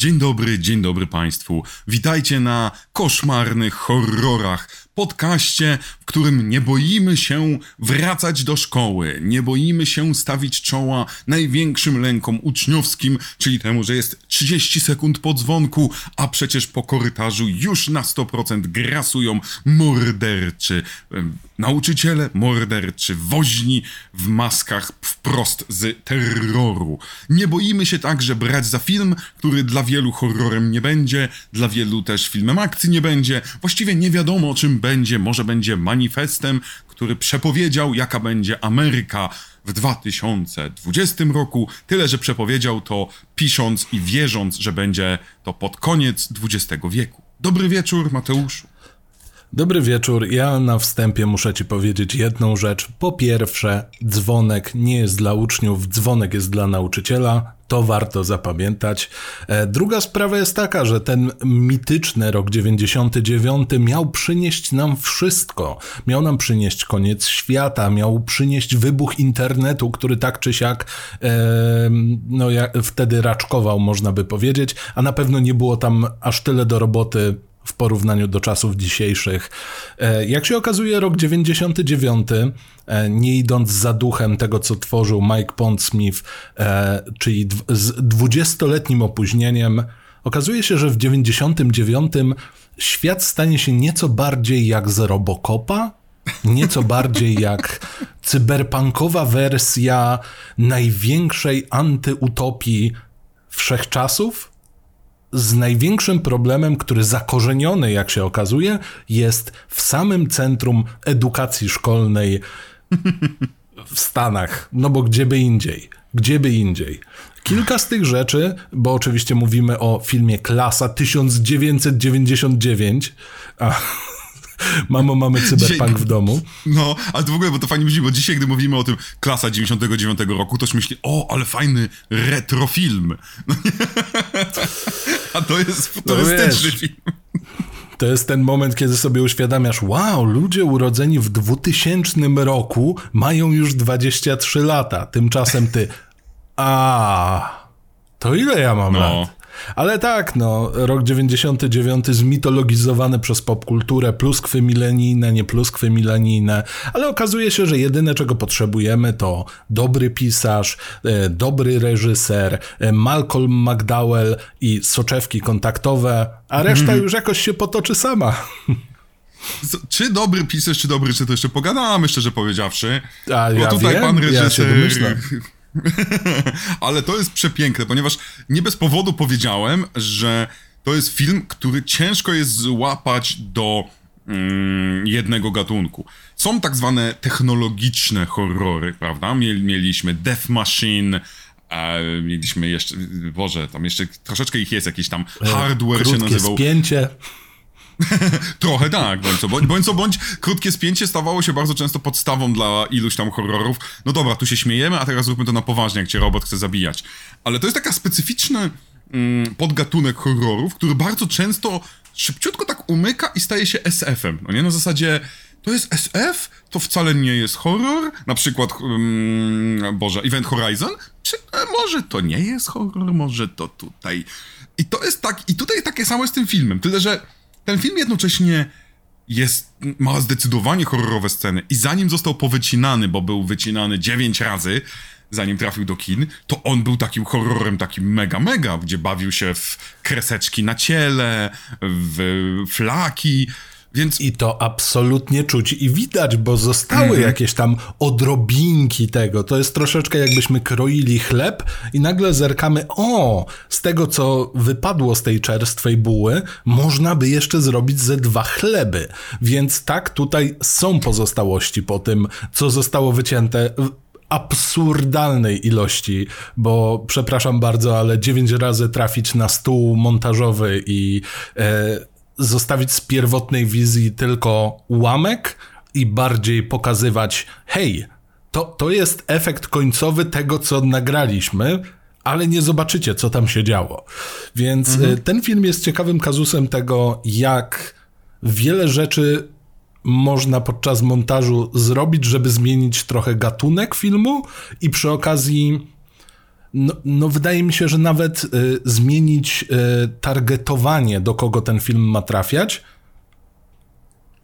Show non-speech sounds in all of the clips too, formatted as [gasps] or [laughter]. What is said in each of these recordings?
Dzień dobry, dzień dobry Państwu. Witajcie na koszmarnych horrorach, podcaście, którym nie boimy się wracać do szkoły, nie boimy się stawić czoła największym lękom uczniowskim, czyli temu, że jest 30 sekund po dzwonku, a przecież po korytarzu już na 100% grasują morderczy nauczyciele, morderczy woźni w maskach wprost z terroru. Nie boimy się także brać za film, który dla wielu horrorem nie będzie, dla wielu też filmem akcji nie będzie. Właściwie nie wiadomo o czym będzie, może będzie manifestem, który przepowiedział jaka będzie Ameryka w 2020 roku. Tyle, że przepowiedział to pisząc i wierząc, że będzie to pod koniec XX wieku. Dobry wieczór, Mateuszu. Dobry wieczór. Ja na wstępie muszę Ci powiedzieć jedną rzecz. Po pierwsze, dzwonek nie jest dla uczniów, dzwonek jest dla nauczyciela. To warto zapamiętać. E, Druga sprawa jest taka, że ten mityczny rok 99 miał przynieść nam wszystko. Miał nam przynieść koniec świata, miał przynieść wybuch internetu, który tak czy siak e, no, wtedy raczkował, można by powiedzieć, a na pewno nie było tam aż tyle do roboty w porównaniu do czasów dzisiejszych. E, Jak się okazuje, rok 99, e, nie idąc za duchem tego, co tworzył Mike Pondsmith, e, czyli z 20-letnim opóźnieniem, okazuje się, że w 99 świat stanie się nieco bardziej jak z Robocopa, nieco bardziej [laughs] jak cyberpunkowa wersja największej antyutopii wszechczasów, z największym problemem, który zakorzeniony, jak się okazuje, jest w samym centrum edukacji szkolnej w Stanach. No bo gdzie by indziej? Gdzie by indziej? Kilka z tych rzeczy, bo oczywiście mówimy o filmie Klasa 1999, a mamo, mamy cyberpunk w domu. No, ale to w ogóle, bo to fajnie brzmi, bo dzisiaj, gdy mówimy o tym klasa 99 roku, to się myśli, o, ale fajny retrofilm. No? [laughs] A to jest futurystyczny wiesz. film. To jest ten moment, kiedy sobie uświadamiasz, wow, ludzie urodzeni w 2000 roku mają już 23 lata. Tymczasem ty, a, to ile ja mam No. lat? Ale tak, no, rok 99 zmitologizowany przez popkulturę, pluskwy milenijne, nie pluskwy milenijne, ale okazuje się, że jedyne czego potrzebujemy to dobry pisarz, e, dobry reżyser, e, Malcolm McDowell i soczewki kontaktowe, a reszta Mhm. już jakoś się potoczy sama. Czy dobry pisarz, czy dobry, czy to jeszcze pogadamy, szczerze powiedziawszy. A Bo ja tutaj wiem, pan ja reżyser... domyślam. [laughs] Ale to jest przepiękne, ponieważ nie bez powodu powiedziałem, że to jest film, który ciężko jest złapać do mm, jednego gatunku. Są tak zwane technologiczne horrory, prawda? Mieli, mieliśmy Death Machine, a mieliśmy jeszcze, Boże, tam jeszcze troszeczkę ich jest, jakiś tam hardware się Krótkie nazywał. spięcie. [laughs] Trochę tak, bądź co bądź, bądź co bądź, krótkie spięcie stawało się bardzo często podstawą dla iluś tam horrorów. No dobra, tu się śmiejemy, a teraz zróbmy to na poważnie, jak cię robot chce zabijać. Ale to jest taka specyficzny mm, podgatunek horrorów, który bardzo często szybciutko tak umyka i staje się SF-em. No nie, na zasadzie to jest SF, to wcale nie jest horror. Na przykład, mm, Boże, Event Horizon? Czy e, może to nie jest horror, może to tutaj. I to jest tak, i tutaj takie samo jest z tym filmem, tyle że ten film jednocześnie jest, ma zdecydowanie horrorowe sceny i zanim został powycinany, bo był wycinany 9 razy, zanim trafił do kin, to on był takim horrorem takim mega, mega, gdzie bawił się w kreseczki na ciele, w flaki, więc I to absolutnie czuć i widać, bo zostały Mhm. jakieś tam odrobinki tego. To jest troszeczkę jakbyśmy kroili chleb i nagle zerkamy, o, z tego co wypadło z tej czerstwej buły, można by jeszcze zrobić ze dwa chleby. Więc tak, tutaj są pozostałości po tym, co zostało wycięte w absurdalnej ilości, bo przepraszam bardzo, ale dziewięć razy trafić na stół montażowy i e, zostawić z pierwotnej wizji tylko ułamek i bardziej pokazywać, hej, to, to jest efekt końcowy tego, co nagraliśmy, ale nie zobaczycie, co tam się działo. Więc e, ten film jest ciekawym kazusem tego, jak wiele rzeczy można podczas montażu zrobić, żeby zmienić trochę gatunek filmu i przy okazji no, no, wydaje mi się, że nawet y, zmienić y, targetowanie, do kogo ten film ma trafiać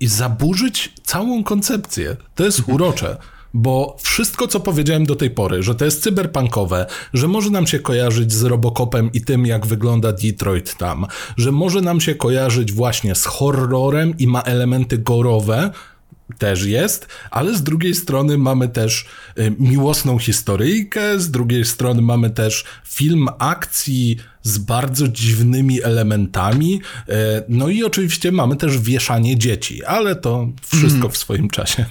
i zaburzyć całą koncepcję. To jest mhm. urocze. Bo wszystko, co powiedziałem do tej pory, że to jest cyberpunkowe, że może nam się kojarzyć z Robocopem i tym, jak wygląda Detroit tam, że może nam się kojarzyć właśnie z horrorem i ma elementy gorowe, też jest, ale z drugiej strony mamy też y, miłosną historyjkę, z drugiej strony mamy też film akcji z bardzo dziwnymi elementami, y, no i oczywiście mamy też wieszanie dzieci, ale to wszystko mm. w swoim czasie.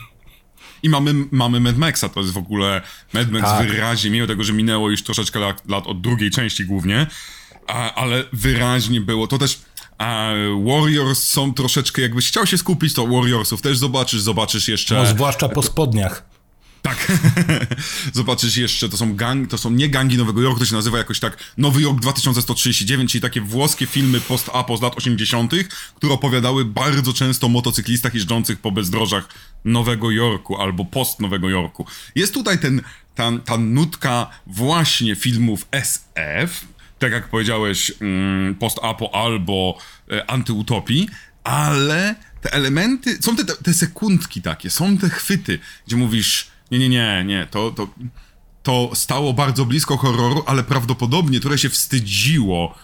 I mamy, mamy Mad Maxa, to jest w ogóle Mad Max tak. wyraźnie, mimo tego, że minęło już troszeczkę lat, lat od drugiej części głównie, a, ale wyraźnie było, to też a Warriors są troszeczkę, jakbyś chciał się skupić, to Warriorsów też zobaczysz, zobaczysz jeszcze... No, zwłaszcza po spodniach. Tak. [laughs] Zobaczysz jeszcze, to są gang, to są nie gangi Nowego Jorku, to się nazywa jakoś tak Nowy Jork 2139, czyli takie włoskie filmy post-apo z lat 80., które opowiadały bardzo często o motocyklistach jeżdżących po bezdrożach Nowego Jorku albo post Nowego Jorku. Jest tutaj ten, ta, ta nutka właśnie filmów SF, tak jak powiedziałeś, mm, post-apo albo e, antyutopii, ale te elementy, są te, te sekundki takie, są te chwyty, gdzie mówisz, nie, nie, nie, nie, to, to, to stało bardzo blisko horroru, ale prawdopodobnie które się wstydziło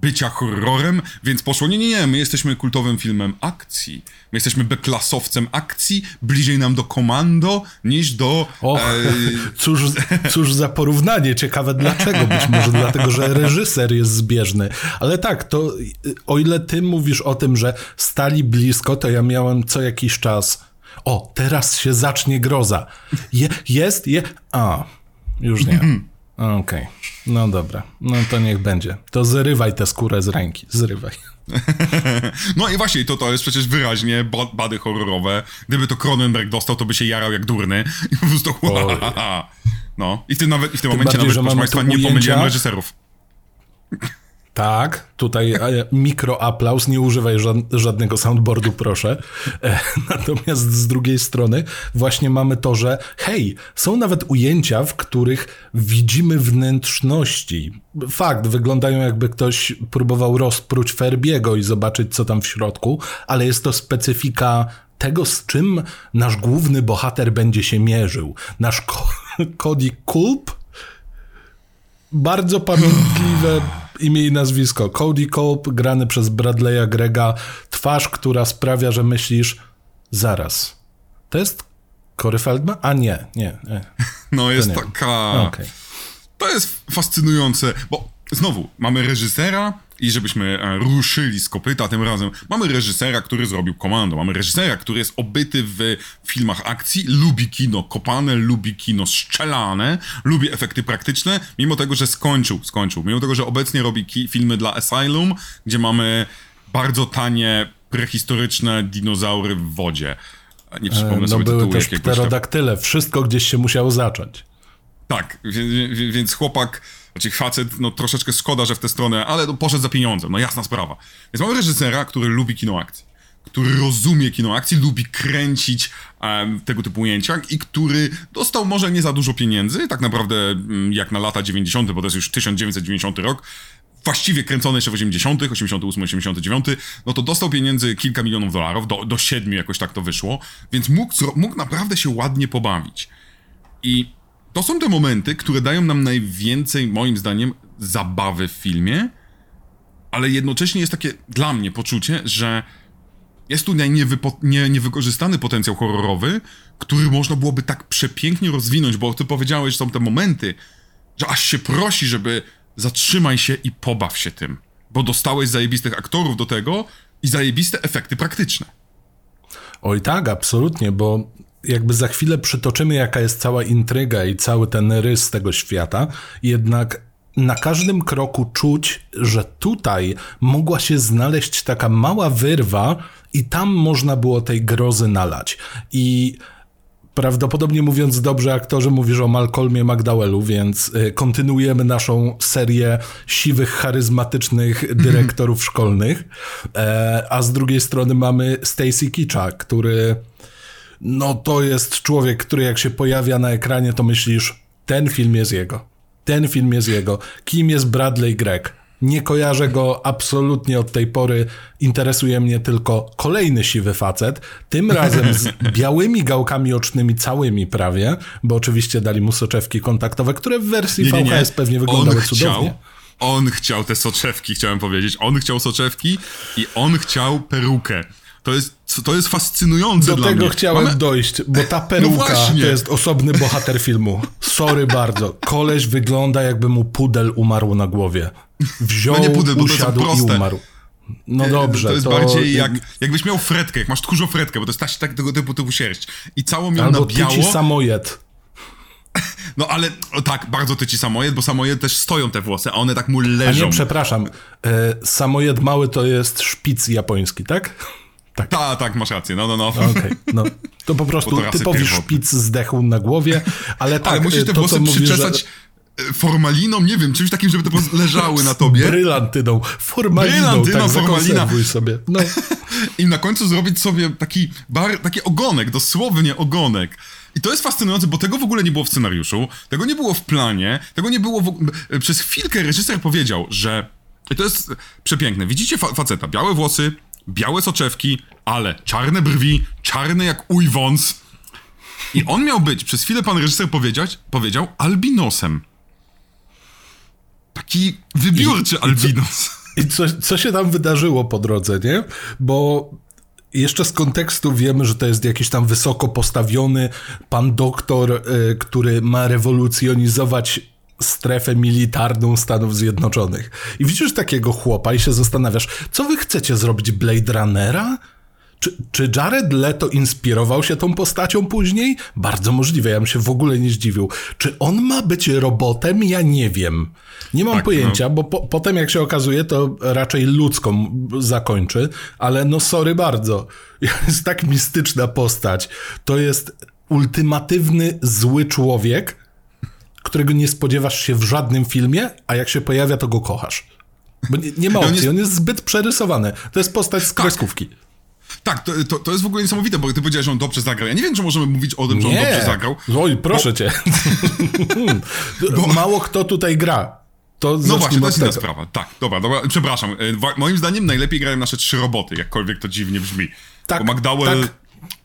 bycia horrorem, więc poszło, nie, nie, nie, my jesteśmy kultowym filmem akcji. My jesteśmy beklasowcem akcji, bliżej nam do komando niż do... Och, e... [laughs] cóż, cóż za porównanie, ciekawe dlaczego, być może dlatego, że reżyser jest zbieżny. Ale tak, to o ile ty mówisz o tym, że stali blisko, to ja miałem co jakiś czas o, teraz się zacznie groza. Je, jest, je... A, już nie. [clears throat] Okej, okay. no dobra, no to niech będzie. To zrywaj tę skórę z ręki, zrywaj. [laughs] no i właśnie, to, to jest przecież wyraźnie bady horrorowe. Gdyby to Cronenberg dostał, to by się jarał jak durny i [laughs] po prostu... no, i w tym, nawet, i w tym momencie bardziej, nawet, proszę Państwa, nie pomyliłem reżyserów. Tak, tutaj mikroaplauz, nie używaj żadnego soundboardu, proszę. E, [laughs] natomiast z drugiej strony właśnie mamy to, że hej, są nawet ujęcia, w których widzimy wnętrzności. Fakt, wyglądają jakby ktoś próbował rozpróć Ferbiego i zobaczyć, co tam w środku, ale jest to specyfika tego, z czym nasz główny bohater będzie się mierzył. Nasz [laughs] Cody Kulp bardzo pamiętliwe imię i nazwisko. Cody Cope, grany przez Bradley'a Grega. Twarz, która sprawia, że myślisz, zaraz, to jest Corey Feldman? A nie, nie. [laughs] nie. No jest taka... Okay. To jest fascynujące, bo znowu, mamy reżysera, i żebyśmy e, ruszyli z kopyta tym razem, mamy reżysera, który zrobił komando, mamy reżysera, który jest obyty w filmach akcji, lubi kino kopane, lubi kino strzelane, lubi efekty praktyczne, mimo tego, że skończył, skończył, mimo tego, że obecnie robi filmy dla Asylum, gdzie mamy bardzo tanie, prehistoryczne dinozaury w wodzie. Nie przypomnę e, no sobie były też pterodaktyle, wszystko gdzieś się musiało zacząć. Tak, więc chłopak znaczy facet, no troszeczkę szkoda, że w tę stronę, ale no, poszedł za pieniądzem, no jasna sprawa. Więc mamy reżysera, który lubi kino akcji, który rozumie kino akcji, lubi kręcić um, tego typu ujęcia i który dostał może nie za dużo pieniędzy, tak naprawdę um, jak na lata 90., bo to jest już 1990 rok, właściwie kręcony jeszcze w 80., 88, 89, no to dostał pieniędzy kilka milionów dolarów, do, do siedmiu jakoś tak to wyszło, więc mógł, mógł naprawdę się ładnie pobawić. I to są te momenty, które dają nam najwięcej, moim zdaniem, zabawy w filmie, ale jednocześnie jest takie dla mnie poczucie, że jest tu niewypo, nie, niewykorzystany potencjał horrorowy, który można byłoby tak przepięknie rozwinąć, bo ty powiedziałeś, że są te momenty, że aż się prosi, żeby zatrzymaj się i pobaw się tym, bo dostałeś zajebistych aktorów do tego i zajebiste efekty praktyczne. Oj tak, absolutnie, bo jakby za chwilę przytoczymy, jaka jest cała intryga i cały ten rys tego świata, jednak na każdym kroku czuć, że tutaj mogła się znaleźć taka mała wyrwa i tam można było tej grozy nalać. I prawdopodobnie mówiąc dobrze, aktorze mówisz o Malcolmie McDowellu, więc y, kontynuujemy naszą serię siwych, charyzmatycznych dyrektorów szkolnych. E, a z drugiej strony mamy Stacy Kicza, który no to jest człowiek, który jak się pojawia na ekranie, to myślisz, ten film jest jego. Ten film jest jego. Kim jest Bradley Gregg? Nie kojarzę go absolutnie od tej pory. Interesuje mnie tylko kolejny siwy facet. Tym [laughs] razem z białymi gałkami ocznymi, całymi prawie, bo oczywiście dali mu soczewki kontaktowe, które w wersji Nie, nie, nie. VHS pewnie wyglądały on cudownie. Chciał, on chciał te soczewki, chciałem powiedzieć. On chciał soczewki i on chciał perukę. To jest, to jest fascynujące Do dla tego mnie. chciałem Mamy- dojść, bo ta [laughs] peruka właśnie. to jest osobny bohater filmu. Sorry bardzo. Koleś wygląda jakby mu pudel umarł na głowie. Wziął, No nie pudel, bo to usiadł i umarł. No dobrze. To jest bardziej jak, jakbyś miał fretkę, jak masz tchórzą fretkę, bo to jest ta, tak, tego typu, typu sierść. I całą miał Albo na biało. tyci samojed. No ale tak, bardzo tyci samojed, bo samojed też stoją te włosy, a one tak mu A leżą. nie, przepraszam. E, samojed mały to jest szpic japoński, tak? Tak. Tak, masz rację, no, no, no. Okej, no. To po prostu Bo to typowy pierwotne. szpic zdechł na głowie, ale tak, ale musisz te to włosy przyczesać e, formaliną, nie wiem, czymś takim, żeby to po prostu leżały na tobie. Brylantyną, formaliną, Brylantyna, tak, formalina. sobie. No. [laughs] I na końcu zrobić sobie taki, bar, taki ogonek, dosłownie ogonek. I to jest fascynujące, bo tego w ogóle nie było w scenariuszu, tego nie było w planie, tego nie było w... Przez chwilkę reżyser powiedział, że... I to jest przepiękne. Widzicie fa faceta, białe włosy, białe soczewki, ale czarne brwi, czarne jak uj wąs. I on miał być, przez chwilę pan reżyser powiedziać, powiedział, albinosem. Taki wybiórczy albinos. I co, co się tam wydarzyło po drodze, nie? Bo jeszcze z kontekstu wiemy, że to jest jakiś tam wysoko postawiony pan doktor, y, który ma rewolucjonizować strefę militarną Stanów Zjednoczonych. I widzisz takiego chłopa i się zastanawiasz, co wy chcecie zrobić Blade Runnera? Czy, czy Jared Leto inspirował się tą postacią później? Bardzo możliwe, ja bym się w ogóle nie zdziwił. Czy on ma być robotem? Ja nie wiem. Nie mam Tak, pojęcia, bo po, potem jak się okazuje, to raczej ludzką zakończy, ale no sorry bardzo. [laughs] Jest tak mistyczna postać. To jest ultimatywny zły człowiek, którego nie spodziewasz się w żadnym filmie, a jak się pojawia, to go kochasz. Bo nie, nie ma [laughs] on opcji, jest- on jest zbyt przerysowany. To jest postać z kreskówki. Tak, to, to, to jest w ogóle niesamowite, bo ty powiedziałeś, że on dobrze zagrał. Ja nie wiem, czy możemy mówić o tym, że on dobrze zagrał. Oj, proszę cię. [laughs] [laughs] Mało kto tutaj gra. To No właśnie, to jest inna sprawa. Tak, dobra, dobra, przepraszam. E, Moim zdaniem najlepiej grają nasze trzy roboty, jakkolwiek to dziwnie brzmi. Tak, Bo McDowell... tak.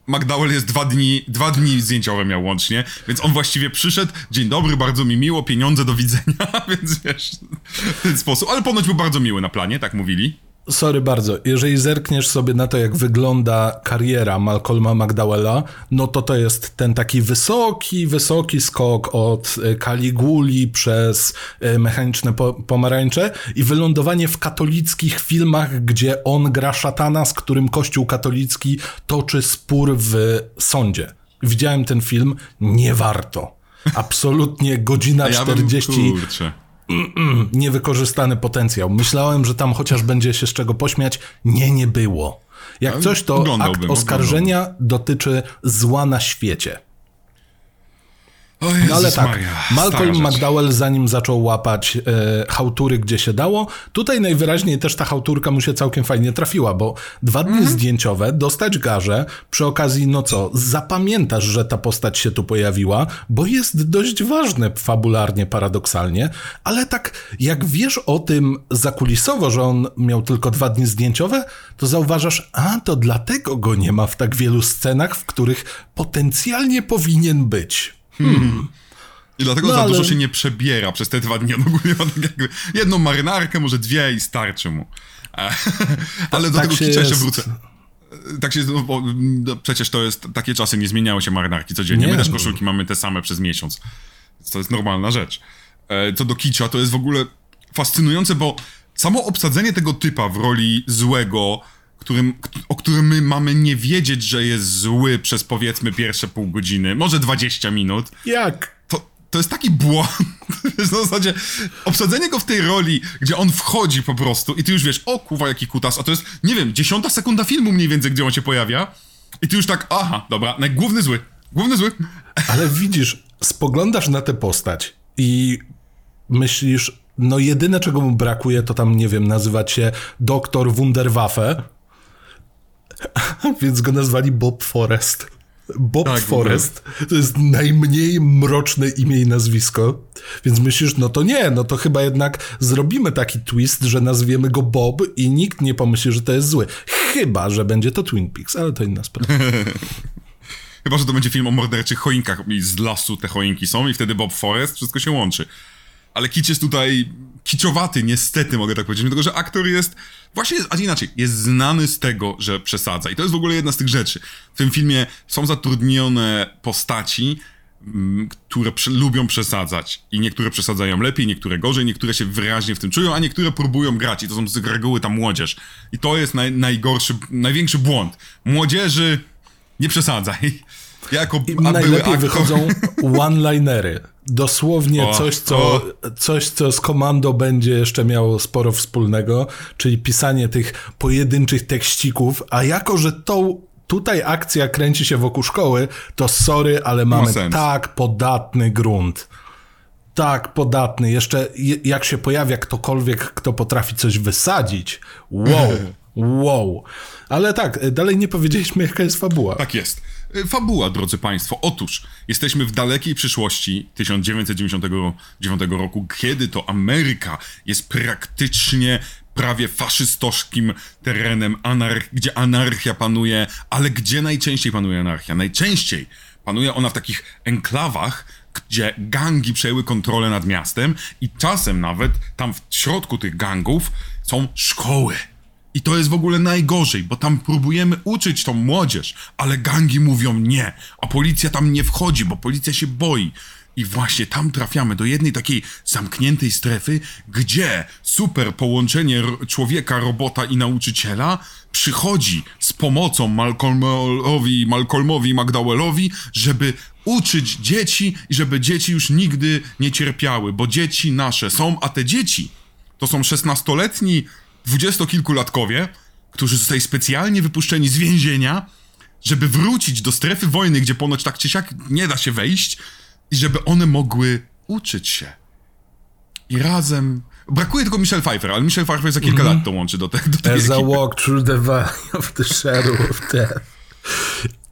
McDowell jest dwa dni, dwa dni zdjęciowe miał łącznie, więc on właściwie przyszedł, dzień dobry, bardzo mi miło, pieniądze, do widzenia, [laughs] więc wiesz, w ten sposób. Ale ponoć był bardzo miły na planie, tak mówili. Sorry bardzo, jeżeli zerkniesz sobie na to, jak wygląda kariera Malcolma McDowella, no to to jest ten taki wysoki, wysoki skok od e, Caliguli przez e, mechaniczne po pomarańcze i wylądowanie w katolickich filmach, gdzie on gra szatana, z którym kościół katolicki toczy spór w sądzie. Widziałem ten film, nie warto. Absolutnie godzina ja bym, 40 kurczę. [clears throat] niewykorzystany potencjał. Myślałem, że tam chociaż będzie się z czego pośmiać. Nie, nie było. Jak coś, to akt oskarżenia dotyczy zła na świecie. Jezus No ale tak, Maria, Malcolm. McDowell zanim zaczął łapać e, hałtury, gdzie się dało, tutaj najwyraźniej też ta hałturka mu się całkiem fajnie trafiła, bo dwa dni Mhm. zdjęciowe, dostać garze, przy okazji, no co, zapamiętasz, że ta postać się tu pojawiła, bo jest dość ważne fabularnie, paradoksalnie, ale tak jak wiesz o tym zakulisowo, że on miał tylko dwa dni zdjęciowe, to zauważasz, a to dlatego go nie ma w tak wielu scenach, w których potencjalnie powinien być. I dlatego No, za ale- dużo się nie przebiera przez te dwa dni. On ogólnie ma tak jakby jedną marynarkę, może dwie i starczy mu. E, Ale do tak tego się kicza jeszcze wrócę. E, Tak się, no, bo, no, przecież to jest, takie czasy nie zmieniały się marynarki codziennie. Nie, My też no. koszulki mamy te same przez miesiąc. To jest normalna rzecz. E, Co do kicza, to jest w ogóle fascynujące, bo samo obsadzenie tego typa w roli złego, którym, o którym my mamy nie wiedzieć, że jest zły przez powiedzmy pierwsze pół godziny, może 20 minut, Jak? to, to jest taki błąd. Na zasadzie obsadzenie go w tej roli, gdzie on wchodzi po prostu i ty już wiesz, o kuwa, jaki kutas, a to jest, nie wiem, dziesiąta sekunda filmu mniej więcej, gdzie on się pojawia i ty już tak, aha, dobra, no, główny zły, główny zły. Ale widzisz, spoglądasz na tę postać i myślisz, no jedyne czego mu brakuje, to tam, nie wiem, nazywać się doktor Wunderwaffe, [laughs] więc go nazwali Bob Forrest. Bob Tak. Forest to jest najmniej mroczne imię i nazwisko, więc myślisz, no to nie, no to chyba jednak zrobimy taki twist, że nazwiemy go Bob i nikt nie pomyśli, że to jest zły. Chyba, że będzie to Twin Peaks, ale to inna sprawa. [laughs] Chyba, że to będzie film o morderczych choinkach i z lasu te choinki są i wtedy Bob Forest, wszystko się łączy. Ale kicz jest tutaj kiciowaty, niestety mogę tak powiedzieć, dlatego że aktor jest, właśnie, jest, a inaczej, jest znany z tego, że przesadza. I to jest w ogóle jedna z tych rzeczy. W tym filmie są zatrudnione postaci, mm, które prze, lubią przesadzać. I niektóre przesadzają lepiej, niektóre gorzej, niektóre się wyraźnie w tym czują, a niektóre próbują grać. I to są z reguły ta młodzież. I to jest naj, najgorszy, największy błąd. Młodzieży, nie przesadzaj. [laughs] Ja jako najlepiej wychodzą one-linery. Dosłownie O, coś, co, o. coś, co z komando będzie jeszcze miało sporo wspólnego, czyli pisanie tych pojedynczych tekścików, a jako, że tą tutaj akcja kręci się wokół szkoły, to sorry, ale mamy sens. tak podatny grunt. Tak podatny. Jeszcze je- jak się pojawia ktokolwiek, kto potrafi coś wysadzić. Wow. [laughs] Wow. Ale tak, dalej nie powiedzieliśmy, jaka jest fabuła. Tak jest. Y, Fabuła, drodzy Państwo. Otóż jesteśmy w dalekiej przyszłości 1999 roku, kiedy to Ameryka jest praktycznie prawie faszystowskim terenem, anar- gdzie anarchia panuje, ale gdzie najczęściej panuje anarchia? Najczęściej panuje ona w takich enklawach, gdzie gangi przejęły kontrolę nad miastem i czasem nawet tam w środku tych gangów są szkoły. I to jest w ogóle najgorzej, bo tam próbujemy uczyć tą młodzież, ale gangi mówią nie, a policja tam nie wchodzi, bo policja się boi. I właśnie tam trafiamy do jednej takiej zamkniętej strefy, gdzie super połączenie człowieka, robota i nauczyciela przychodzi z pomocą Malcolmowi, Malcolmowi McDowellowi, żeby uczyć dzieci i żeby dzieci już nigdy nie cierpiały, bo dzieci nasze są, a te dzieci to są szesnastoletni, dwudziestokilkulatkowie, którzy zostali specjalnie wypuszczeni z więzienia, żeby wrócić do strefy wojny, gdzie ponoć tak czy siak nie da się wejść, i żeby one mogły uczyć się. I razem. Brakuje tylko Michelle Pfeiffer, ale Michelle Pfeiffer za kilka lat to łączy do, te, do tej As I ekipy. walk through the valley of the shadow of death.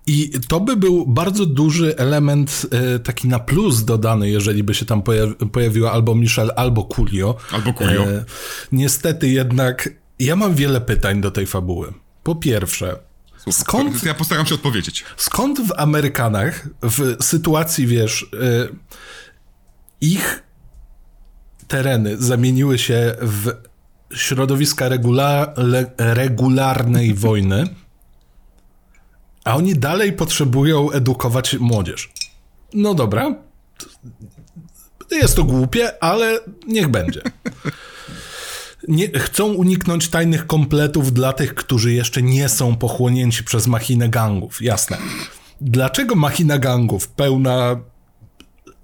I to by był bardzo duży element e, taki na plus dodany, jeżeli by się tam pojaw- pojawiła albo Michelle, albo Coolio. Albo Coolio. E, niestety jednak ja mam wiele pytań do tej fabuły. Po pierwsze, skąd To Ja postaram się odpowiedzieć. Skąd w Amerykanach, w sytuacji, wiesz, y, ich tereny zamieniły się w środowiska regula regularnej wojny, a oni dalej potrzebują edukować młodzież? No dobra. Jest to głupie, ale niech będzie. Nie, chcą uniknąć tajnych kompletów dla tych, którzy jeszcze nie są pochłonięci przez machinę gangów. Jasne. Dlaczego machina gangów pełna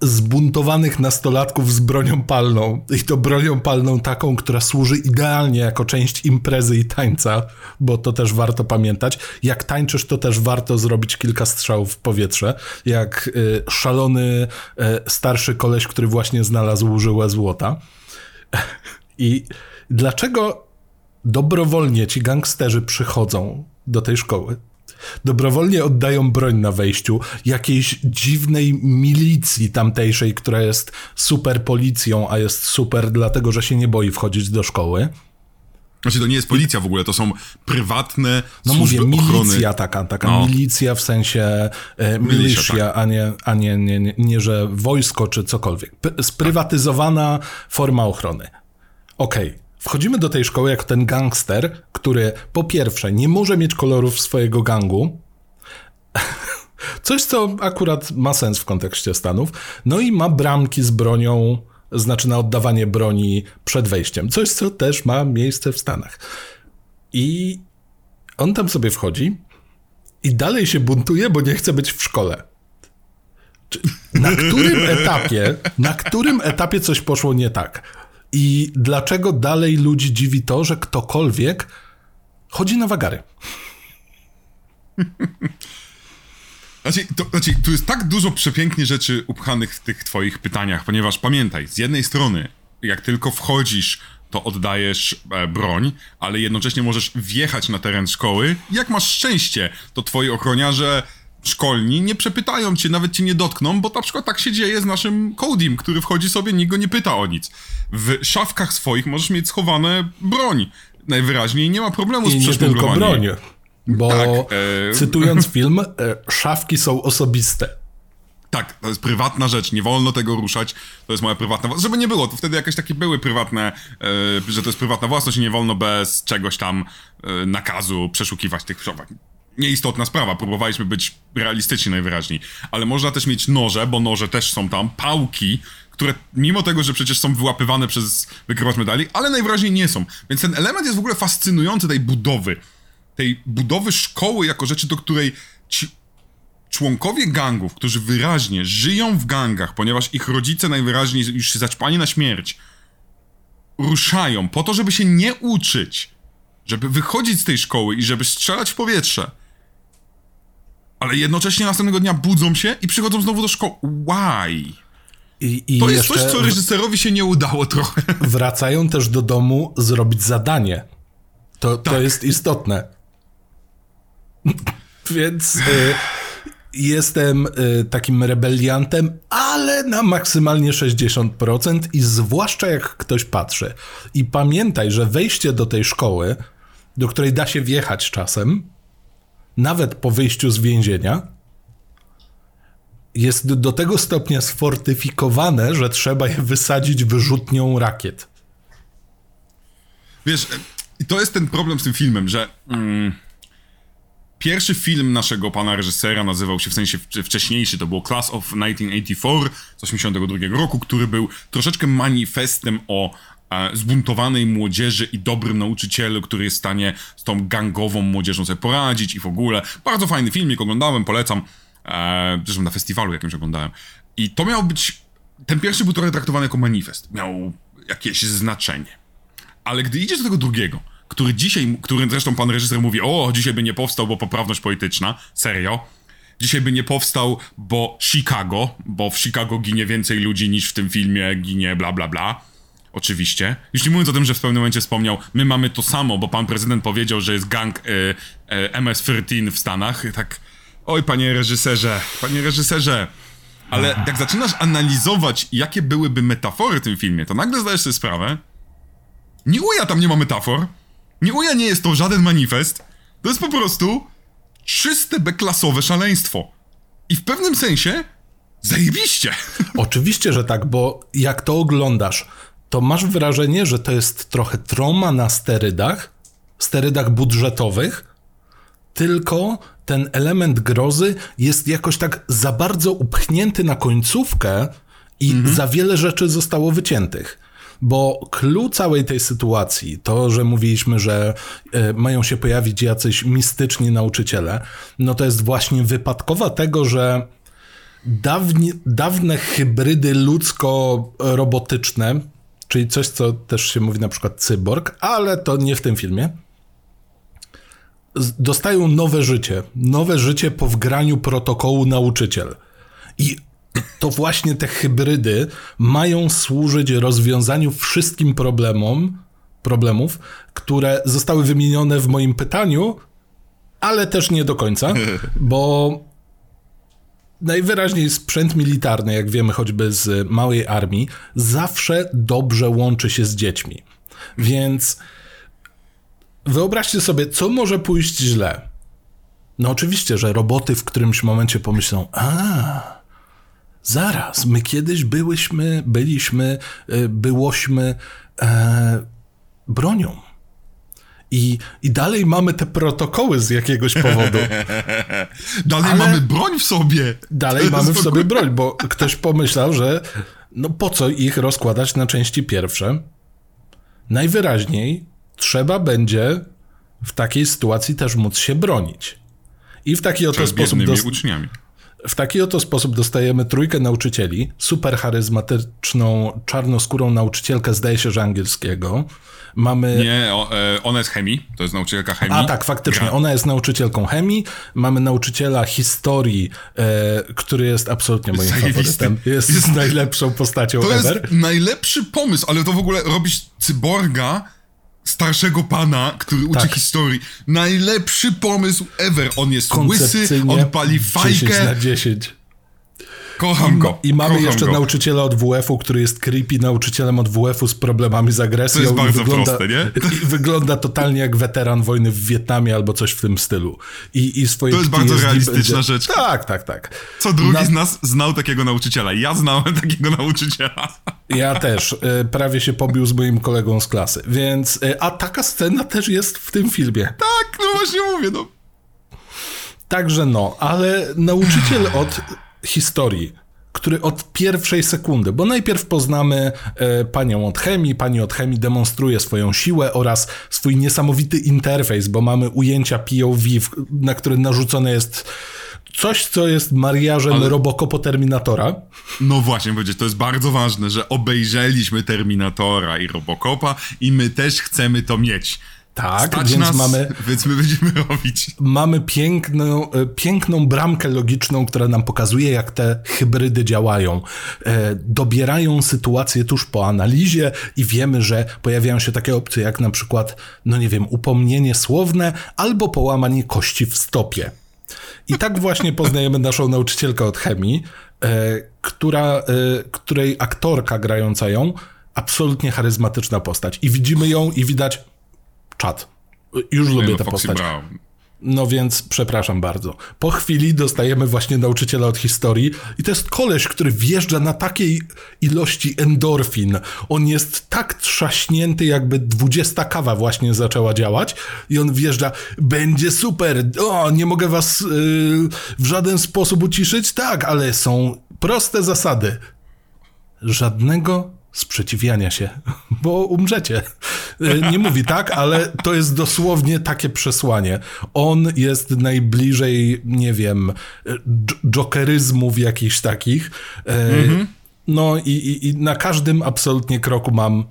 zbuntowanych nastolatków z bronią palną i to bronią palną taką, która służy idealnie jako część imprezy i tańca, bo to też warto pamiętać. Jak tańczysz, to też warto zrobić kilka strzałów w powietrze. Jak y, szalony y, starszy koleś, który właśnie znalazł żyłę złota. [laughs] I dlaczego dobrowolnie ci gangsterzy przychodzą do tej szkoły? Dobrowolnie oddają broń na wejściu jakiejś dziwnej milicji tamtejszej, która jest super policją, a jest super dlatego, że się nie boi wchodzić do szkoły. Znaczy, to nie jest policja w ogóle, to są prywatne No służby mówię, ochrony. milicja taka, taka No. milicja w sensie e, Milicja, militia, a, nie, a nie, nie, nie, nie, że wojsko czy cokolwiek. P- sprywatyzowana forma ochrony. Okej, wchodzimy do tej szkoły jako ten gangster, który po pierwsze nie może mieć kolorów swojego gangu, [laughs] coś co akurat ma sens w kontekście Stanów, no i ma bramki z bronią, znaczy na oddawanie broni przed wejściem, coś co też ma miejsce w Stanach. I on tam sobie wchodzi i dalej się buntuje, bo nie chce być w szkole. Na którym etapie, na którym etapie coś poszło nie tak? I dlaczego dalej ludzi dziwi to, że ktokolwiek chodzi na wagary? [laughs] Znaczy, to, znaczy, tu jest tak dużo przepięknie rzeczy upchanych w tych twoich pytaniach, ponieważ pamiętaj, z jednej strony, jak tylko wchodzisz, to oddajesz e, broń, ale jednocześnie możesz wjechać na teren szkoły. Jak masz szczęście, to twoi ochroniarze szkolni nie przepytają cię, nawet cię nie dotkną, bo na przykład tak się dzieje z naszym Codim, który wchodzi sobie, nikt go nie pyta o nic. W szafkach swoich możesz mieć schowane broń. Najwyraźniej nie ma problemu z I nie tylko przeszpiegowaniem. broń. Bo Tak, e- cytując [laughs] film, e, szafki są osobiste. Tak, to jest prywatna rzecz, nie wolno tego ruszać, to jest moja prywatna własność. Żeby nie było, to wtedy jakieś takie były prywatne, e, że to jest prywatna własność i nie wolno bez czegoś tam e, nakazu przeszukiwać tych szafek. Nieistotna sprawa, próbowaliśmy być realistyczni najwyraźniej, ale można też mieć noże, bo noże też są tam, pałki, które mimo tego, że przecież są wyłapywane przez wykrywacz medali, ale najwyraźniej nie są. Więc ten element jest w ogóle fascynujący tej budowy. Tej budowy szkoły jako rzeczy, do której ci członkowie gangów, którzy wyraźnie żyją w gangach, ponieważ ich rodzice najwyraźniej już zaćpani na śmierć, ruszają po to, żeby się nie uczyć, żeby wychodzić z tej szkoły i żeby strzelać w powietrze. Ale jednocześnie następnego dnia budzą się i przychodzą znowu do szkoły. Why? I, i To jest coś, co reżyserowi się nie udało trochę. wracają też do domu zrobić zadanie. To, to Tak. jest istotne. [laughs] Więc y, jestem y, takim rebeliantem, ale na maksymalnie 60% i zwłaszcza jak ktoś patrzy. I pamiętaj, że wejście do tej szkoły, do której da się wjechać czasem, nawet po wyjściu z więzienia, jest do tego stopnia sfortyfikowane, że trzeba je wysadzić wyrzutnią rakiet. Wiesz, e, to jest ten problem z tym filmem, że mm, pierwszy film naszego pana reżysera nazywał się w sensie wcz- wcześniejszy, to było Class of 1984 z 82 roku, który był troszeczkę manifestem o zbuntowanej młodzieży i dobrym nauczycielu, który jest w stanie z tą gangową młodzieżą sobie poradzić i w ogóle. Bardzo fajny filmik, oglądałem, polecam. E, zresztą na festiwalu jakimś oglądałem. I to miał być, ten pierwszy był trochę traktowany jako manifest. Miał jakieś znaczenie. Ale gdy idziesz do tego drugiego, który dzisiaj, który zresztą pan reżyser mówi, o, dzisiaj by nie powstał, bo poprawność polityczna, serio. Dzisiaj by nie powstał, bo Chicago, bo w Chicago ginie więcej ludzi niż w tym filmie ginie bla bla bla. Oczywiście. Już nie mówiąc o tym, że w pewnym momencie wspomniał, my mamy to samo, bo pan prezydent powiedział, że jest gang y, y, MS-13 w Stanach. Tak, oj panie reżyserze, panie reżyserze. Ale jak zaczynasz analizować, jakie byłyby metafory w tym filmie, to nagle zdajesz sobie sprawę, nie uja tam nie ma metafor. Nie uja nie jest to żaden manifest. To jest po prostu czyste beklasowe szaleństwo. I w pewnym sensie zajebiście. Oczywiście, że tak, bo jak to oglądasz, to masz wrażenie, że to jest trochę troma na sterydach, sterydach budżetowych, tylko ten element grozy jest jakoś tak za bardzo upchnięty na końcówkę i za wiele rzeczy zostało wyciętych. Bo clue całej tej sytuacji, to, że mówiliśmy, że e, mają się pojawić jacyś mistyczni nauczyciele, no to jest właśnie wypadkowa tego, że dawni, dawne hybrydy ludzko-robotyczne, czyli coś, co też się mówi na przykład cyborg, ale to nie w tym filmie, dostają nowe życie. Nowe życie po wgraniu protokołu nauczyciel. I to właśnie te hybrydy mają służyć rozwiązaniu wszystkim problemom, problemów, które zostały wymienione w moim pytaniu, ale też nie do końca, bo najwyraźniej sprzęt militarny, jak wiemy choćby z małej armii, zawsze dobrze łączy się z dziećmi. Więc wyobraźcie sobie, co może pójść źle. No oczywiście, że roboty w którymś momencie pomyślą, a zaraz, my kiedyś byłyśmy, byliśmy, y, byłośmy e, bronią. I, I dalej mamy te protokoły z jakiegoś powodu. [laughs] Dalej Ale- mamy broń w sobie. Dalej mamy w sobie broń, bo ktoś pomyślał, że no po co ich rozkładać na części pierwsze? Najwyraźniej trzeba będzie w takiej sytuacji też móc się bronić. I w taki oto sposób, biednymi dos- uczniami. w taki oto sposób dostajemy trójkę nauczycieli, super charyzmatyczną, czarnoskórą nauczycielkę, zdaje się, że angielskiego. Mamy Nie, o, e, ona jest chemii, to jest nauczycielka chemii. a tak, faktycznie. Gra. Ona jest nauczycielką chemii. Mamy nauczyciela historii, e, który jest absolutnie moim Zajebisty. faworytem. Jest, Jest- [laughs] najlepszą postacią To ever. jest najlepszy pomysł, ale to w ogóle robić cyborga starszego pana, który uczy Tak. historii. Najlepszy pomysł ever. On jest łysy, on pali 10 fajkę. na 10. Kocham go. I mamy jeszcze go. nauczyciela od WF-u, który jest creepy nauczycielem od WF-u z problemami z agresją. To jest bardzo wygląda, proste, nie? I wygląda totalnie jak weteran wojny w Wietnamie albo coś w tym stylu. I, i swoje To jest bardzo realistyczna będzie... rzecz. Tak, tak, tak. Co drugi Na- z nas znał takiego nauczyciela. Ja znałem takiego nauczyciela. Ja też. e, Prawie się pobił z moim kolegą z klasy. Więc, e, a taka scena też jest w tym filmie. Tak, no właśnie mówię, no. Także no, ale nauczyciel od historii, który od pierwszej sekundy, bo najpierw poznamy e, panią od chemii, pani od chemii demonstruje swoją siłę oraz swój niesamowity interfejs, bo mamy ujęcia POV, na które narzucone jest coś, co jest mariażem Ale- Robocopo Terminatora. No właśnie, powiedzieć, to jest bardzo ważne, że obejrzeliśmy Terminatora i Robocopa i my też chcemy to mieć. Tak, Stać więc nas, mamy więc my będziemy [laughs] robić. mamy piękną, e, piękną bramkę logiczną, która nam pokazuje, jak te hybrydy działają. E, Dobierają sytuację tuż po analizie i wiemy, że pojawiają się takie opcje, jak na przykład, no nie wiem, upomnienie słowne albo połamanie kości w stopie. I tak właśnie poznajemy naszą nauczycielkę od chemii, e, która, której aktorka grająca ją, absolutnie charyzmatyczna postać. I widzimy ją i widać czat. Już lubię no, tę postać. Brown. No więc przepraszam bardzo. Po chwili dostajemy właśnie nauczyciela od historii i to jest koleś, który wjeżdża na takiej ilości endorfin. On jest tak trzaśnięty, jakby 20 kawa właśnie zaczęła działać i on wjeżdża, będzie super, o, nie mogę was yy, w żaden sposób uciszyć, tak, ale są proste zasady. Żadnego sprzeciwiania się, bo umrzecie. E, Nie mówi tak, ale to jest dosłownie takie przesłanie. On jest najbliżej, nie wiem, jokeryzmów jakichś takich. E, No i, i, i na każdym absolutnie kroku mam.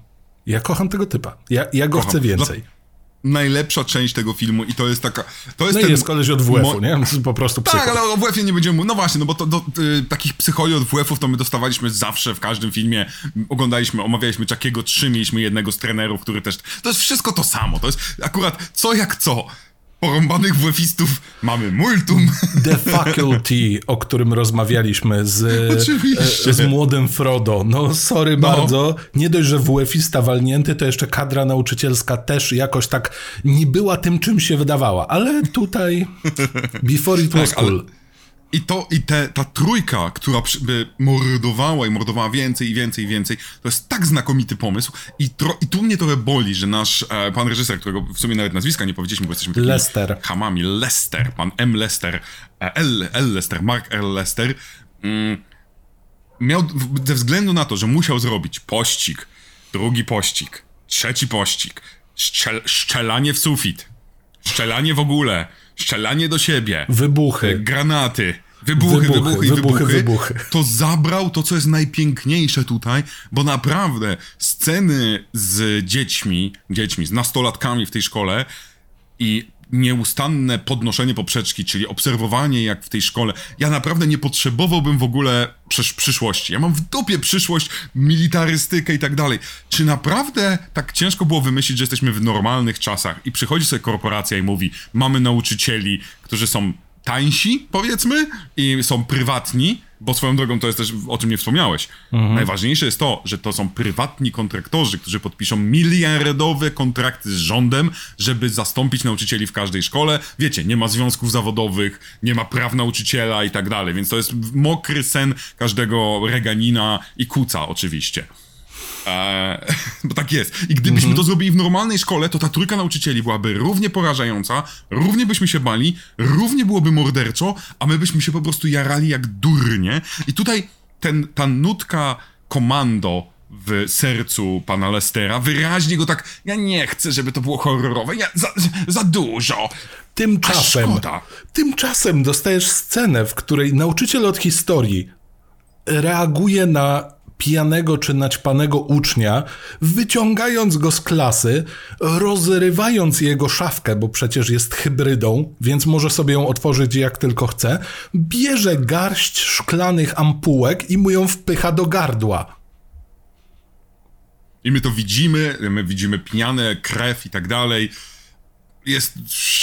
Ja kocham tego typa. Ja, ja go Kocham. chcę więcej. Najlepsza część tego filmu i to jest taka... To jest No ten jest koleś od WF-u, nie? [laughs] Po prostu psycho. Tak, ale o WF-ie nie będziemy mówić. No właśnie, no bo to, do, y, takich psycholi od WF-ów to my dostawaliśmy zawsze w każdym filmie. Oglądaliśmy, omawialiśmy Czakiego 3, mieliśmy jednego z trenerów, który też... To jest wszystko to samo. To jest akurat co jak co. Porąbanych WF-istów mamy multum. [laughs] The Faculty, o którym rozmawialiśmy z, Oczywiście. z młodym Frodo. No, sorry bardzo. Nie dość, że WF-ista walnięty, to jeszcze kadra nauczycielska też jakoś tak nie była tym, czym się wydawała. Ale tutaj before it was Tak, ale- cool. I to, i te, ta trójka, która by mordowała i mordowała więcej i więcej i więcej, to jest tak znakomity pomysł. I, tro, i tu mnie trochę boli, że nasz e, pan reżyser, którego w sumie nawet nazwiska nie powiedzieliśmy, bo jesteśmy takimi Lester. hamami, Lester, pan M. Lester, e, L, L. Lester, Mark L. Lester, mm, miał, ze względu na to, że musiał zrobić pościg, drugi pościg, trzeci pościg, szczel, szczelanie w sufit, szczelanie w ogóle, szczelanie do siebie, Wybuchy. granaty, wybuchy, Wybuchy, wybuchy, wybuchy, wybuchy, wybuchy. to zabrał to, co jest najpiękniejsze tutaj, bo naprawdę sceny z dziećmi, dziećmi, z nastolatkami w tej szkole i nieustanne podnoszenie poprzeczki, czyli obserwowanie jak w tej szkole. Ja naprawdę nie potrzebowałbym w ogóle przysz przyszłości. Ja mam w dupie przyszłość, militarystykę i tak dalej. Czy naprawdę tak ciężko było wymyślić, że jesteśmy w normalnych czasach i przychodzi sobie korporacja i mówi, mamy nauczycieli, którzy są tańsi, powiedzmy, i są prywatni, bo swoją drogą to jest też, o czym nie wspomniałeś. Najważniejsze jest to, że to są prywatni kontraktorzy, którzy podpiszą miliardowe kontrakty z rządem, żeby zastąpić nauczycieli w każdej szkole. Wiecie, nie ma związków zawodowych, nie ma praw nauczyciela i tak dalej, więc to jest mokry sen każdego reganina i kuca oczywiście. Eee, [laughs] bo tak jest. I gdybyśmy to zrobili w normalnej szkole, to ta trójka nauczycieli byłaby równie porażająca, równie byśmy się bali, równie byłoby morderczo, a my byśmy się po prostu jarali jak durnie. I tutaj ten, ta nutka komando w sercu pana Lestera wyraźnie go tak, ja nie chcę, żeby to było horrorowe, ja, za, za dużo. Tymczasem, tymczasem dostajesz scenę, w której nauczyciel od historii reaguje na pijanego czy naćpanego ucznia, wyciągając go z klasy, rozrywając jego szafkę, bo przecież jest hybrydą, więc może sobie ją otworzyć jak tylko chce, bierze garść szklanych ampułek i mu ją wpycha do gardła. I my to widzimy, my widzimy pijane, krew i tak dalej. Jest,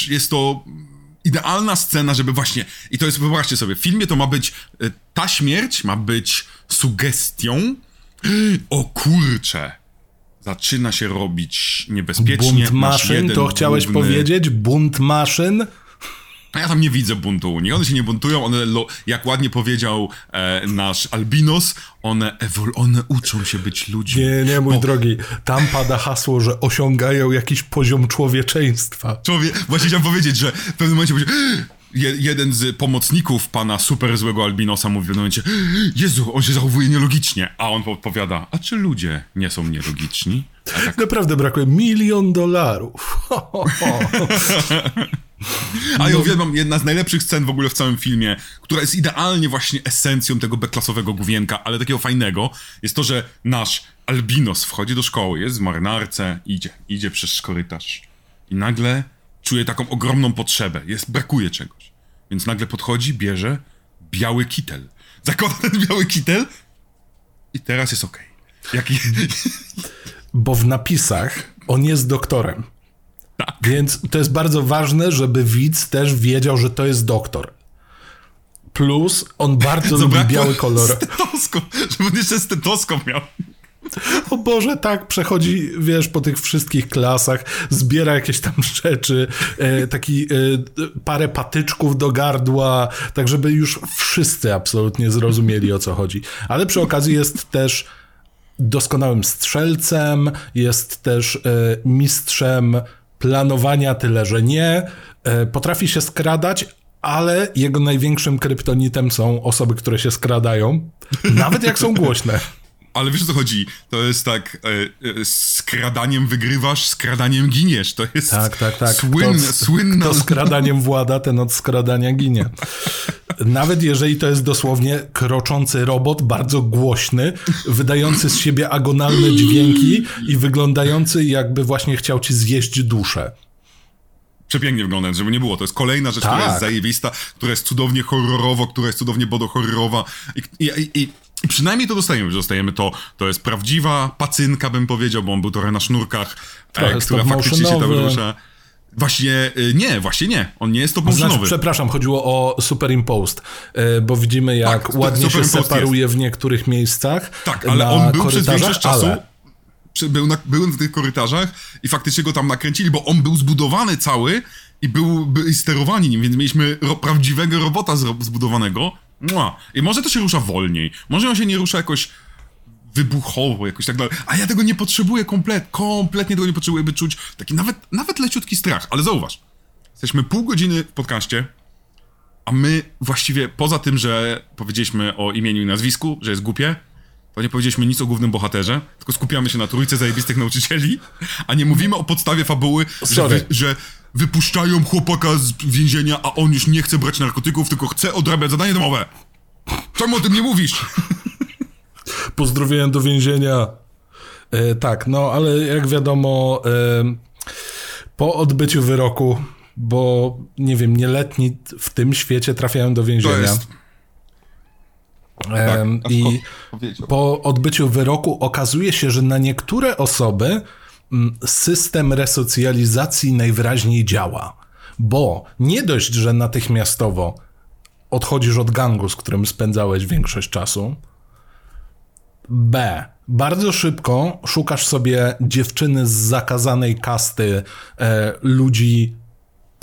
jest to idealna scena, żeby właśnie. I to jest, wyobraźcie sobie, w filmie to ma być. y, Ta śmierć ma być sugestią. O kurcze! Zaczyna się robić niebezpiecznie. Bunt maszyn, to chciałeś główny- powiedzieć? Bunt maszyn? A Ja tam nie widzę buntu u nich. One się nie buntują, one, jak ładnie powiedział e, nasz Albinos, one, ewol, one uczą się być ludźmi. Nie, nie, mój drogi. Tam pada hasło, że osiągają jakiś poziom człowieczeństwa. Człowiek, właśnie chciałem powiedzieć, że w pewnym momencie będzie, je, jeden z pomocników pana super złego Albinosa mówi w pewnym momencie, Jezu, on się zachowuje nielogicznie, a on odpowiada, a czy ludzie nie są nielogiczni? Tak, Naprawdę brakuje milion dolarów. [laughs] [laughs] A ja uwielbiam, jedna z najlepszych scen w ogóle w całym filmie, która jest idealnie właśnie esencją tego beklasowego główienka, ale takiego fajnego, jest to, że nasz albinos wchodzi do szkoły, jest w marynarce, idzie, idzie przez korytarz i nagle czuje taką ogromną potrzebę, jest, brakuje czegoś. Więc nagle podchodzi, bierze biały kitel. [laughs] Zakłada ten biały kitel i teraz jest okej. Jaki... Bo w napisach on jest doktorem. Tak. Więc to jest bardzo ważne, żeby widz też wiedział, że to jest doktor. Plus on bardzo [laughs] lubi biały kolor. Stetoskop, żeby on jeszcze stetoskop miał. O Boże, tak, przechodzi, wiesz, po tych wszystkich klasach, zbiera jakieś tam rzeczy, e, taki e, parę patyczków do gardła, tak żeby już wszyscy absolutnie zrozumieli, o co chodzi. Ale przy okazji jest też doskonałym strzelcem, jest też e, mistrzem planowania, tyle że nie. E, potrafi się skradać, ale jego największym kryptonitem są osoby, które się skradają, nawet jak są głośne. [laughs] Ale wiesz o co chodzi? To jest tak, e, e, skradaniem wygrywasz, skradaniem giniesz. To jest Tak, tak, tak. Słynne, kto, słynna... Kto skradaniem włada, ten od skradania ginie. Nawet jeżeli to jest dosłownie kroczący robot, bardzo głośny, wydający z siebie agonalne dźwięki i wyglądający jakby właśnie chciał ci zjeść duszę. Przepięknie wygląda, żeby nie było. To jest kolejna rzecz, która Tak. jest zajebista, która jest cudownie horrorowo, która jest cudownie bodohorrorowa. I, i, I przynajmniej to dostajemy, że dostajemy to. To jest prawdziwa pacynka, bym powiedział, bo on był trochę na sznurkach, e, która faktycznie się tam rusza. Właśnie, y, nie, właśnie nie. On nie jest to Znaczy, przepraszam, chodziło o superimposed, y, bo widzimy jak Tak, ładnie się separuje w niektórych miejscach Tak, ale on był przez większość czasu. ale... Był, na, był na tych korytarzach i faktycznie go tam nakręcili, bo on był zbudowany cały i był by, i sterowani nim, więc mieliśmy ro, prawdziwego robota zbudowanego. Mua. I może to się rusza wolniej, może on się nie rusza jakoś wybuchowo, jakoś tak dalej. A ja tego nie potrzebuję komplet, kompletnie tego nie potrzebuję, by czuć taki nawet, nawet leciutki strach. Ale zauważ, jesteśmy pół godziny w podcaście, a my właściwie poza tym, że powiedzieliśmy o imieniu i nazwisku, że jest głupie, to nie powiedzieliśmy nic o głównym bohaterze, tylko skupiamy się na trójce zajebistych nauczycieli, a nie mówimy o podstawie fabuły, że, wy, że wypuszczają chłopaka z więzienia, a on już nie chce brać narkotyków, tylko chce odrabiać zadanie domowe. Czemu o tym nie mówisz? Pozdrowienia do więzienia. E, tak, no ale jak wiadomo, e, po odbyciu wyroku, bo nie wiem, nieletni w tym świecie trafiają do więzienia. To jest... Tak, I po odbyciu wyroku okazuje się, że na niektóre osoby mm, system resocjalizacji najwyraźniej działa. Bo nie dość, że natychmiastowo odchodzisz od gangu, z którym spędzałeś większość czasu. B. Bardzo szybko szukasz sobie dziewczyny z zakazanej kasty e, ludzi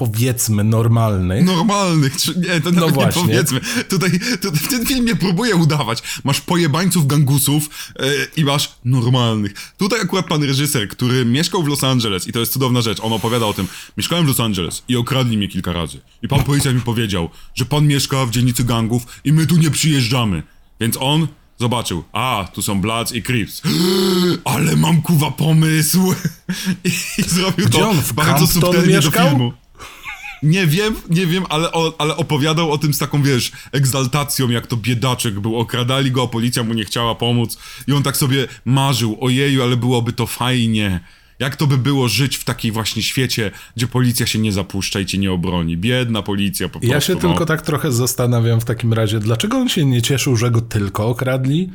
powiedzmy normalnych. Normalnych, czy nie, to No właśnie. nie powiedzmy. Tutaj, tutaj w tym filmie próbuję udawać. Masz pojebańców gangusów e, i masz normalnych. Tutaj akurat pan reżyser, który mieszkał w Los Angeles i to jest cudowna rzecz, on opowiada o tym. Mieszkałem w Los Angeles i okradli mnie kilka razy. I pan policjant mi powiedział, że pan mieszka w dzielnicy gangów i my tu nie przyjeżdżamy. Więc on zobaczył, a, tu są Bloods i Crips. [gasps] Ale mam kuwa pomysł. [laughs] I, zrobił Gdzie to on, w bardzo subtelnie do filmu. Nie wiem, nie wiem, ale, o, ale opowiadał o tym z taką, wiesz, egzaltacją, jak to biedaczek był. Okradali go, a policja mu nie chciała pomóc. I on tak sobie marzył, ojeju, ale byłoby to fajnie. Jak to by było żyć w takiej właśnie świecie, gdzie policja się nie zapuszcza i cię nie obroni. Biedna policja po prostu. Ja się no. tylko tak trochę zastanawiam w takim razie, dlaczego on się nie cieszył, że go tylko okradli?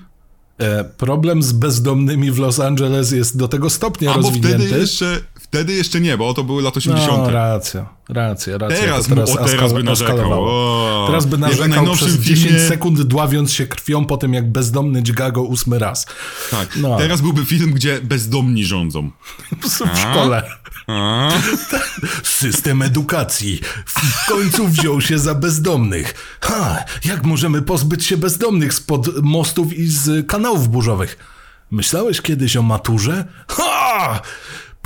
E, problem z bezdomnymi w Los Angeles jest do tego stopnia A bo rozwinięty. wtedy jeszcze, wtedy jeszcze nie, bo to były lata 80. No, racja, racja, racja. Teraz, mu- o, teraz by narzekał. O, Teraz by narzekał najnowszym przez 10 filmie- sekund, dławiąc się krwią po tym, jak bezdomny dźga go ósmy raz. Tak, No. teraz byłby film, gdzie bezdomni rządzą. [laughs] W szkole. A? System edukacji w końcu wziął się za bezdomnych. Ha, jak możemy pozbyć się bezdomnych spod mostów i z kanałów burzowych? Myślałeś kiedyś o maturze? Ha!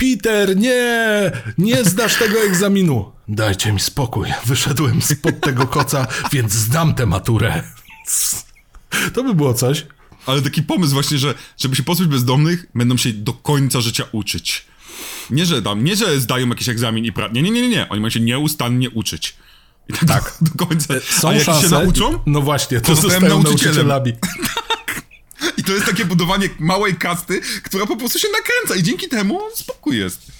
Peter, nie! Nie zdasz tego egzaminu. Dajcie mi spokój. Wyszedłem spod tego koca, więc zdam tę maturę. To by było coś. Ale taki pomysł właśnie, że żeby się pozbyć bezdomnych, będą się do końca życia uczyć. Nie, że tam, nie, że zdają jakiś egzamin i pra... Nie, nie, nie, nie. Oni mają się nieustannie uczyć. I tak, Do, do końca. Są A jak szanse. się nauczą, No właśnie, to, to zostają nauczycielami. [laughs] i to jest takie budowanie małej kasty, która po prostu się nakręca i dzięki temu spokój jest.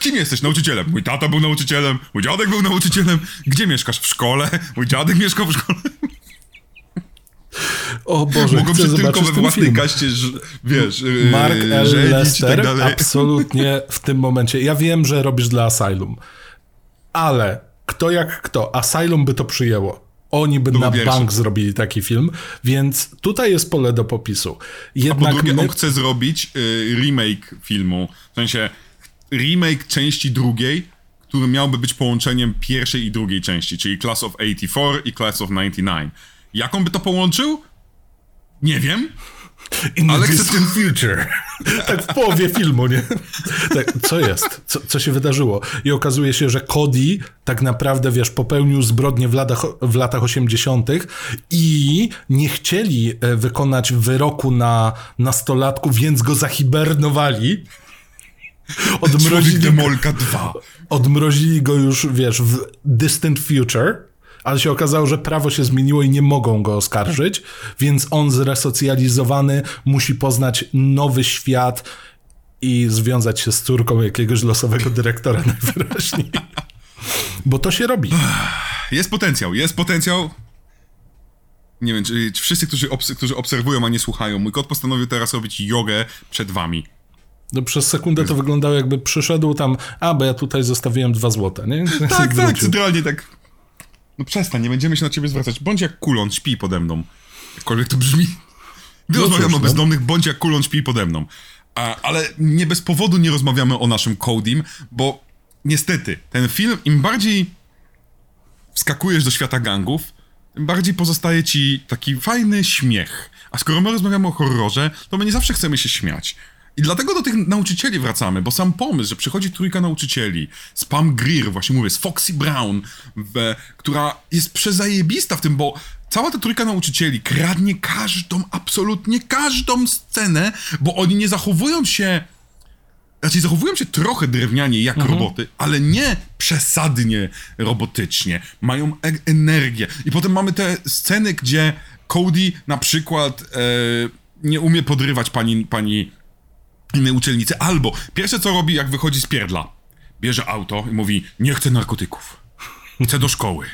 Kim jesteś? Nauczycielem. Mój tata był nauczycielem, mój dziadek był nauczycielem. Gdzie mieszkasz? W szkole? Mój dziadek mieszkał w szkole. O Boże, Mogą się tylko we własnej film. kaście, wiesz, yy, Mark L. żenić i Lester tak absolutnie w tym momencie. Ja wiem, że robisz dla Asylum, ale kto jak kto, Asylum by to przyjęło. Oni by na pierwszy. bank zrobili taki film, więc tutaj jest pole do popisu. A po Jednak drugie, my... on chce zrobić y, remake filmu. W sensie remake części drugiej, który miałby być połączeniem pierwszej i drugiej części, czyli Class of 84 i Class of 99. Jak on by to połączył? Nie wiem. In ale distant future. [laughs] tak w połowie filmu, nie? Tak, co jest? Co, co się wydarzyło? I okazuje się, że Cody tak naprawdę, wiesz, popełnił zbrodnię w latach, w latach 80. i nie chcieli e, wykonać wyroku na nastolatku, więc go zahibernowali. Odmrozili, Demolka 2. odmrozili go już, wiesz, w distant future. Ale się okazało, że prawo się zmieniło i nie mogą go oskarżyć, więc on zresocjalizowany musi poznać nowy świat i związać się z córką jakiegoś losowego dyrektora [laughs] najwyraźniej. Bo to się robi. Jest potencjał, jest potencjał. Nie wiem, czy, czy wszyscy, którzy, obs- którzy obserwują, a nie słuchają, mój kot postanowił teraz robić jogę przed wami. No, przez sekundę to wyglądało jakby przyszedł tam, a bo ja tutaj zostawiłem dwa złote, nie? Tak, [laughs] tak, centralnie tak. No przestań, nie będziemy się na ciebie zwracać. Bądź jak kulon, śpi pode mną. Jakkolwiek to brzmi. Gdy No rozmawiamy o no. bezdomnych, bądź jak kulon, śpi pode mną. A, ale nie bez powodu nie rozmawiamy o naszym Codim, bo niestety, ten film, im bardziej wskakujesz do świata gangów, tym bardziej pozostaje ci taki fajny śmiech. A skoro my rozmawiamy o horrorze, to my nie zawsze chcemy się śmiać. I dlatego do tych nauczycieli wracamy, bo sam pomysł, że przychodzi trójka nauczycieli, z Pam Greer, właśnie mówię, z Foxy Brown, w, która jest przezajebista w tym, bo cała ta trójka nauczycieli kradnie każdą, absolutnie każdą scenę, bo oni nie zachowują się Raczej zachowują się trochę drewnianie jak roboty, ale nie przesadnie robotycznie. Mają e energię. I potem mamy te sceny, gdzie Cody na przykład e, nie umie podrywać pani, pani innej uczelnicy. Albo pierwsze co robi, jak wychodzi z pierdla. Bierze auto i mówi, nie chcę narkotyków. Chcę do szkoły.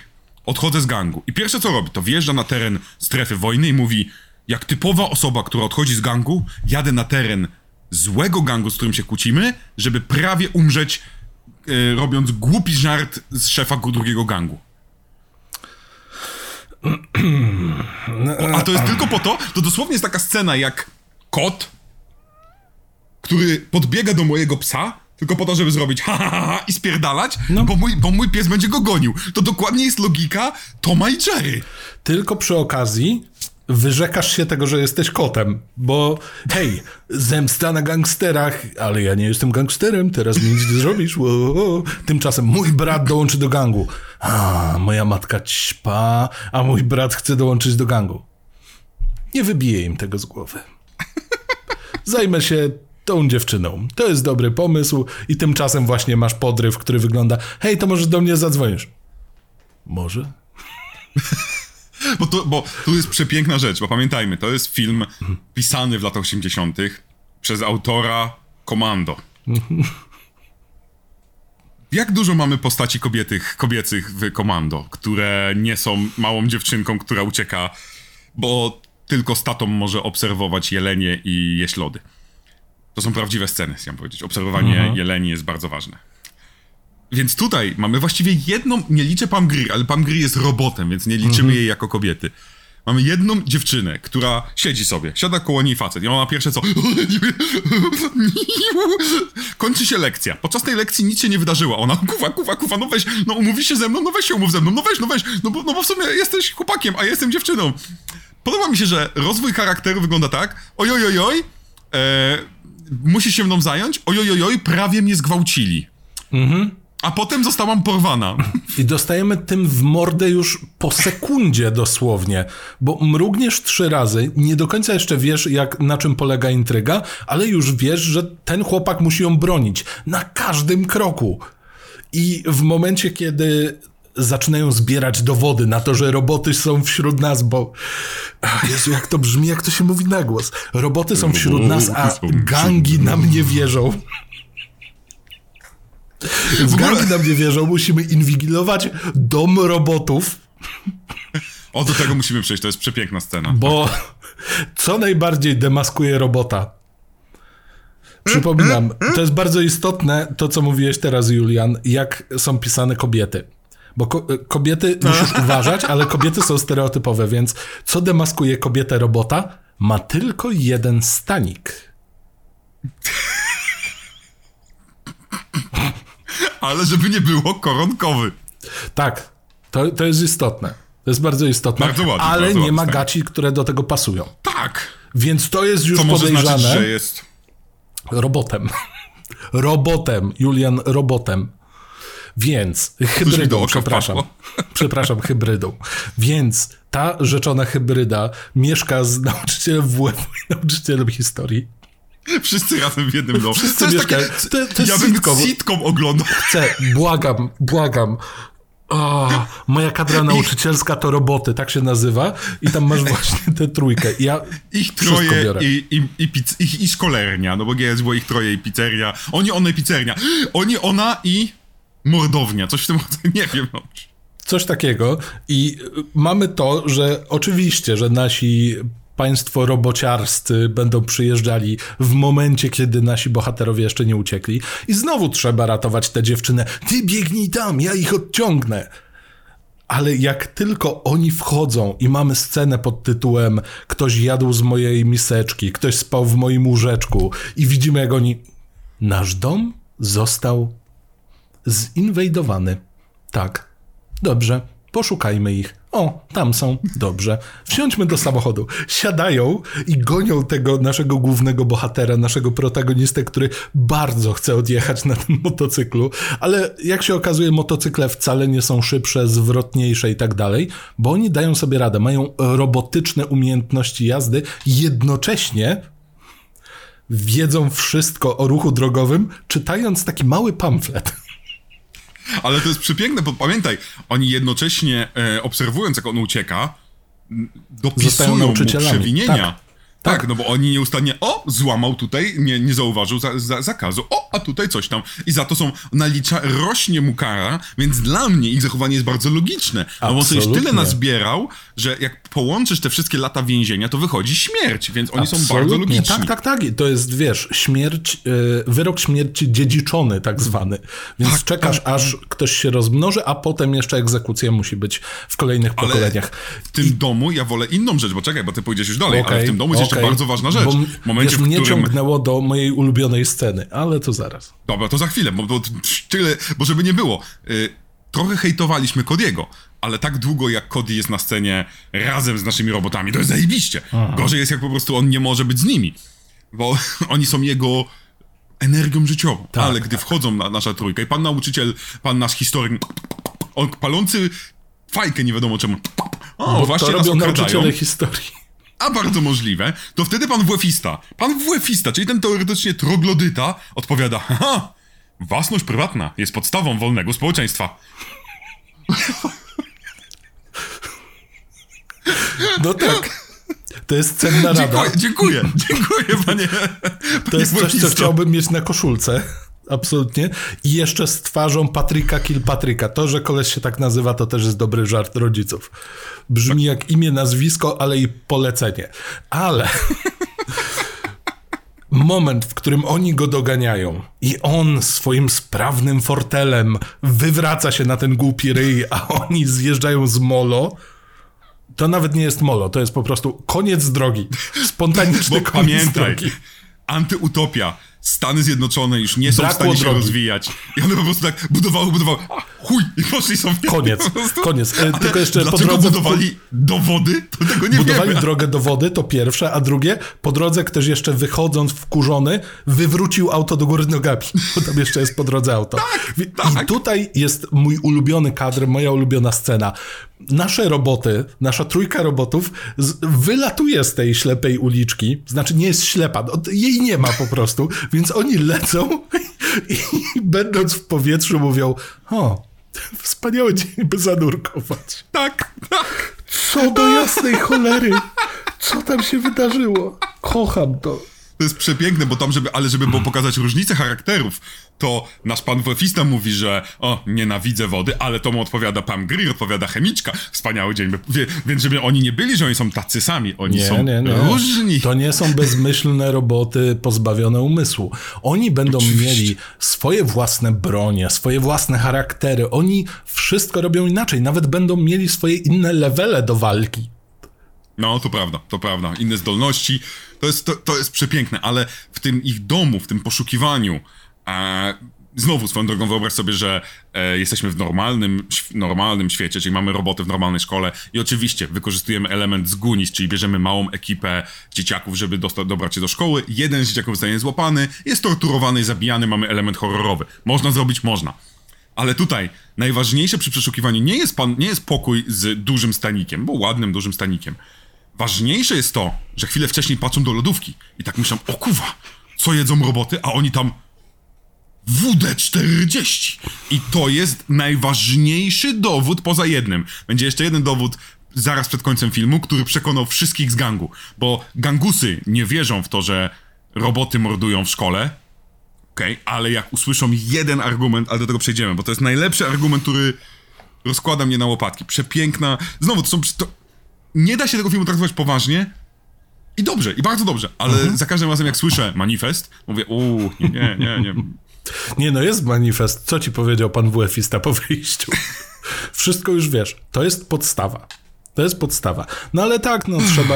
Odchodzę z gangu. I pierwsze co robi, to wjeżdża na teren strefy wojny i mówi, jak typowa osoba, która odchodzi z gangu, jadę na teren złego gangu, z którym się kłócimy, żeby prawie umrzeć, e, robiąc głupi żart z szefa drugiego gangu. A to jest tylko po to, to dosłownie jest taka scena jak kot, który podbiega do mojego psa, tylko po to, żeby zrobić ha, ha, ha, ha i spierdalać, bo, mój, bo mój pies będzie go gonił. To dokładnie jest logika Toma i Jerry. Tylko przy okazji wyrzekasz się tego, że jesteś kotem, bo hej, zemsta na gangsterach, ale ja nie jestem gangsterem, teraz mi nic nie zrobisz. Wo, wo. Tymczasem mój brat dołączy do gangu. A, moja matka ćpa, a mój brat chce dołączyć do gangu. Nie wybiję im tego z głowy. Zajmę się tą dziewczyną. To jest dobry pomysł i tymczasem właśnie masz podryw, który wygląda hej, to może do mnie zadzwonisz. Może? [laughs] Bo, to, bo tu jest przepiękna rzecz, bo pamiętajmy, to jest film pisany w latach 80. przez autora Komando. [laughs] Jak dużo mamy postaci kobietych, kobiecych w Komando, które nie są małą dziewczynką, która ucieka, bo tylko z tatą może obserwować jelenie i jeść lody. To są prawdziwe sceny, chciałem powiedzieć. Obserwowanie Mhm. jeleni jest bardzo ważne. Więc tutaj mamy właściwie jedną, nie liczę Pam Grier, ale Pam Grier jest robotem, więc nie liczymy Mhm. jej jako kobiety. Mamy jedną dziewczynę, która siedzi sobie, siada koło niej facet i ona pierwsze co... [laughs] Kończy się lekcja. Podczas tej lekcji nic się nie wydarzyło. Ona kuwa, kuwa, kuwa, no weź, no umówisz się ze mną, no weź się umów ze mną, no weź, no weź, no bo, no bo w sumie jesteś chłopakiem, a ja jestem dziewczyną. Podoba mi się, że rozwój charakteru wygląda tak, ojojojoj, e, musisz się mną zająć, ojojojoj, prawie mnie zgwałcili. A potem zostałam porwana. I dostajemy tym w mordę już po sekundzie dosłownie, bo mrugniesz trzy razy, nie do końca jeszcze wiesz, jak, na czym polega intryga, ale już wiesz, że ten chłopak musi ją bronić na każdym kroku. I w momencie, kiedy zaczynają zbierać dowody na to, że roboty są wśród nas, bo Ach, Jezu, jak to brzmi, jak to się mówi na głos. Roboty są wśród nas, a gangi nam nie wierzą. Gangi nam nie wierzą, musimy inwigilować dom robotów, O, do tego musimy przejść, to jest przepiękna scena. bo co najbardziej demaskuje robota? Przypominam, to jest bardzo istotne, to co mówiłeś teraz, Julian, jak są pisane kobiety. Bo ko kobiety musisz uważać, ale kobiety są stereotypowe, więc co demaskuje kobietę robota? Ma tylko jeden stanik. Ale żeby nie było koronkowy. Tak, to, to jest istotne. To jest bardzo istotne, Bardzo ładnie, ale bardzo nie ładny ma gaci, które do tego pasują. Tak. Więc to jest już To może podejrzane. znaczyć, że jest... Robotem. [laughs] Robotem, Julian, robotem. Więc, hybrydą, przepraszam. Przepraszam, hybrydą. Więc ta rzeczona hybryda mieszka z nauczycielem WF i nauczycielem historii. Wszyscy razem w jednym domu. Wszyscy to jest mieszkają. takie... To- to jest ja bym sitcom. sitcom oglądał. Chcę, błagam, błagam. O, moja kadra nauczycielska to roboty, tak się nazywa. I tam masz właśnie tę trójkę. I Ja Ich troje biorę. i, i, i, piz, i, i szkolernia, no bo GS było ich troje i pizzeria. Oni, one i pizzeria. Oni, ona i mordownia. Coś w tym nie wiem. No. Coś takiego. I mamy to, że oczywiście, że nasi państwo robociarscy będą przyjeżdżali w momencie, kiedy nasi bohaterowie jeszcze nie uciekli. I znowu trzeba ratować tę dziewczynę. Ty biegnij tam, ja ich odciągnę. Ale jak tylko oni wchodzą i mamy scenę pod tytułem Ktoś jadł z mojej miseczki, ktoś spał w moim łóżeczku i widzimy jak oni... Nasz dom został zinwejdowany. Tak. Dobrze. Poszukajmy ich. O, tam są. Dobrze. Wsiądźmy do samochodu. Siadają i gonią tego naszego głównego bohatera, naszego protagonistę, który bardzo chce odjechać na tym motocyklu, ale jak się okazuje, motocykle wcale nie są szybsze, zwrotniejsze i tak dalej, bo oni dają sobie radę. Mają robotyczne umiejętności jazdy, jednocześnie wiedzą wszystko o ruchu drogowym, czytając taki mały pamflet. Ale to jest przepiękne, bo pamiętaj, oni jednocześnie e, obserwując, jak on ucieka, dopisują mu przewinienia. Tak. Tak. Tak. no bo oni nieustannie, o, złamał tutaj, nie, nie zauważył za, za, zakazu, o, a tutaj coś tam. I za to są, nalicza, rośnie mu kara, więc dla mnie ich zachowanie jest bardzo logiczne. No bo on sobie Absolutnie. tyle nazbierał, że jak połączysz te wszystkie lata więzienia, to wychodzi śmierć, więc oni są bardzo Absolutnie. logiczni. Tak, tak, tak. I to jest, wiesz, śmierć, y, wyrok śmierci dziedziczony tak zwany. Więc Tak, czekasz, tak, aż ktoś się rozmnoży, a potem jeszcze egzekucja musi być w kolejnych Ale pokoleniach. w tym domu ja wolę inną rzecz, bo czekaj, bo ty pójdziesz już dalej, ale w tym domu jest jeszcze okej. bardzo ważna rzecz. Bo, W momencie, wiesz, w mnie którym... ciągnęło do mojej ulubionej sceny, ale to zaraz. Dobra, to za chwilę, bo, bo tyle, bo żeby nie było. Y, trochę hejtowaliśmy Kodiego, ale tak długo jak Cody jest na scenie razem z naszymi robotami, to jest zajebiście. Gorzej jest jak po prostu on nie może być z nimi, bo [laughs] oni są jego energią życiową. Tak, ale gdy wchodzą na nasza trójka i pan nauczyciel, pan nasz historyk, on palący fajkę nie wiadomo czemu. O, Bo właśnie to robią nauczyciele historii. A bardzo możliwe, to wtedy pan WF-ista, pan WF-ista, czyli ten teoretycznie troglodyta, odpowiada, haha, własność prywatna jest podstawą wolnego społeczeństwa. No tak. To jest cenna rada. Dziękuję, dziękuję, dziękuję panie. To jest coś, co chciałbym mieć na koszulce. Absolutnie. I jeszcze z twarzą Patryka Kilpatryka. To, że koleś się tak nazywa, to też jest dobry żart rodziców. Brzmi jak imię, nazwisko, ale i polecenie. Ale [laughs] moment, w którym oni go doganiają i on swoim sprawnym fortelem wywraca się na ten głupi ryj, a oni zjeżdżają z molo, to nawet nie jest molo, to jest po prostu koniec drogi. [laughs] Spontaniczny Bo koniec pamiętaj, drogi. antyutopia. Stany Zjednoczone już nie są Brakło w stanie się drogi. rozwijać. I one po prostu tak budowały, budowały, chuj, i poszli sobie. Koniec, Po koniec. E, tylko jeszcze po dlaczego drodze- budowali dowody, to tego nie Budowali wiemy. drogę do wody, to pierwsze, a drugie, po drodze ktoś jeszcze wychodząc wkurzony, wywrócił auto do góry nogami, [laughs] bo tam jeszcze jest po drodze auto. Wi- tak. I tutaj jest mój ulubiony kadr, moja ulubiona scena. Nasze roboty, nasza trójka robotów z, wylatuje z tej ślepej uliczki, znaczy nie jest ślepa, no, jej nie ma po prostu, więc oni lecą i, będąc w powietrzu mówią, o, wspaniały dzień, by zanurkować. Tak, tak. Co do jasnej cholery! Co tam się wydarzyło? Kocham to. To jest przepiękne, bo tam, żeby, ale żeby było pokazać różnicę charakterów, to nasz pan Wefista mówi, że o, nienawidzę wody, ale to mu odpowiada Pam Greer, odpowiada chemiczka. Wspaniały dzień. Wie, więc żeby oni nie byli, że oni są tacy sami, oni Nie, są nie, nie. różni. To nie są bezmyślne roboty pozbawione umysłu. Oni będą Oczywiście. mieli swoje własne bronie, swoje własne charaktery. Oni wszystko robią inaczej. Nawet będą mieli swoje inne levele do walki. No, to prawda, to prawda. Inne zdolności. To jest, to, to jest przepiękne, ale w tym ich domu, w tym poszukiwaniu, e, znowu swoją drogą wyobraź sobie, że e, jesteśmy w normalnym, normalnym świecie, czyli mamy roboty w normalnej szkole i oczywiście wykorzystujemy element zgunis, czyli bierzemy małą ekipę dzieciaków, żeby dosta- dobrać się do szkoły. Jeden z dzieciaków zostaje złapany, jest torturowany i zabijany, mamy element horrorowy. Można zrobić, można. Ale tutaj najważniejsze przy przeszukiwaniu nie jest, pan, nie jest pokój z dużym stanikiem, bo ładnym, dużym stanikiem. Ważniejsze jest to, że chwilę wcześniej patrzą do lodówki i tak myślą, o kuwa, co jedzą roboty, a oni tam WD-40. I to jest najważniejszy dowód poza jednym. Będzie jeszcze jeden dowód zaraz przed końcem filmu, który przekonał wszystkich z gangu. Bo gangusy nie wierzą w to, że roboty mordują w szkole, Okej, ale jak usłyszą jeden argument, ale do tego przejdziemy, bo to jest najlepszy argument, który rozkłada mnie na łopatki. Przepiękna. Znowu, to są. To... Nie da się tego filmu traktować poważnie. I dobrze, i bardzo dobrze, ale za każdym razem jak słyszę manifest, mówię, uuu, nie, nie, nie, nie. [laughs] Nie no, jest manifest. Co ci powiedział pan WF-ista po wyjściu? [laughs] Wszystko już wiesz. To jest podstawa. To jest podstawa. No ale tak, no trzeba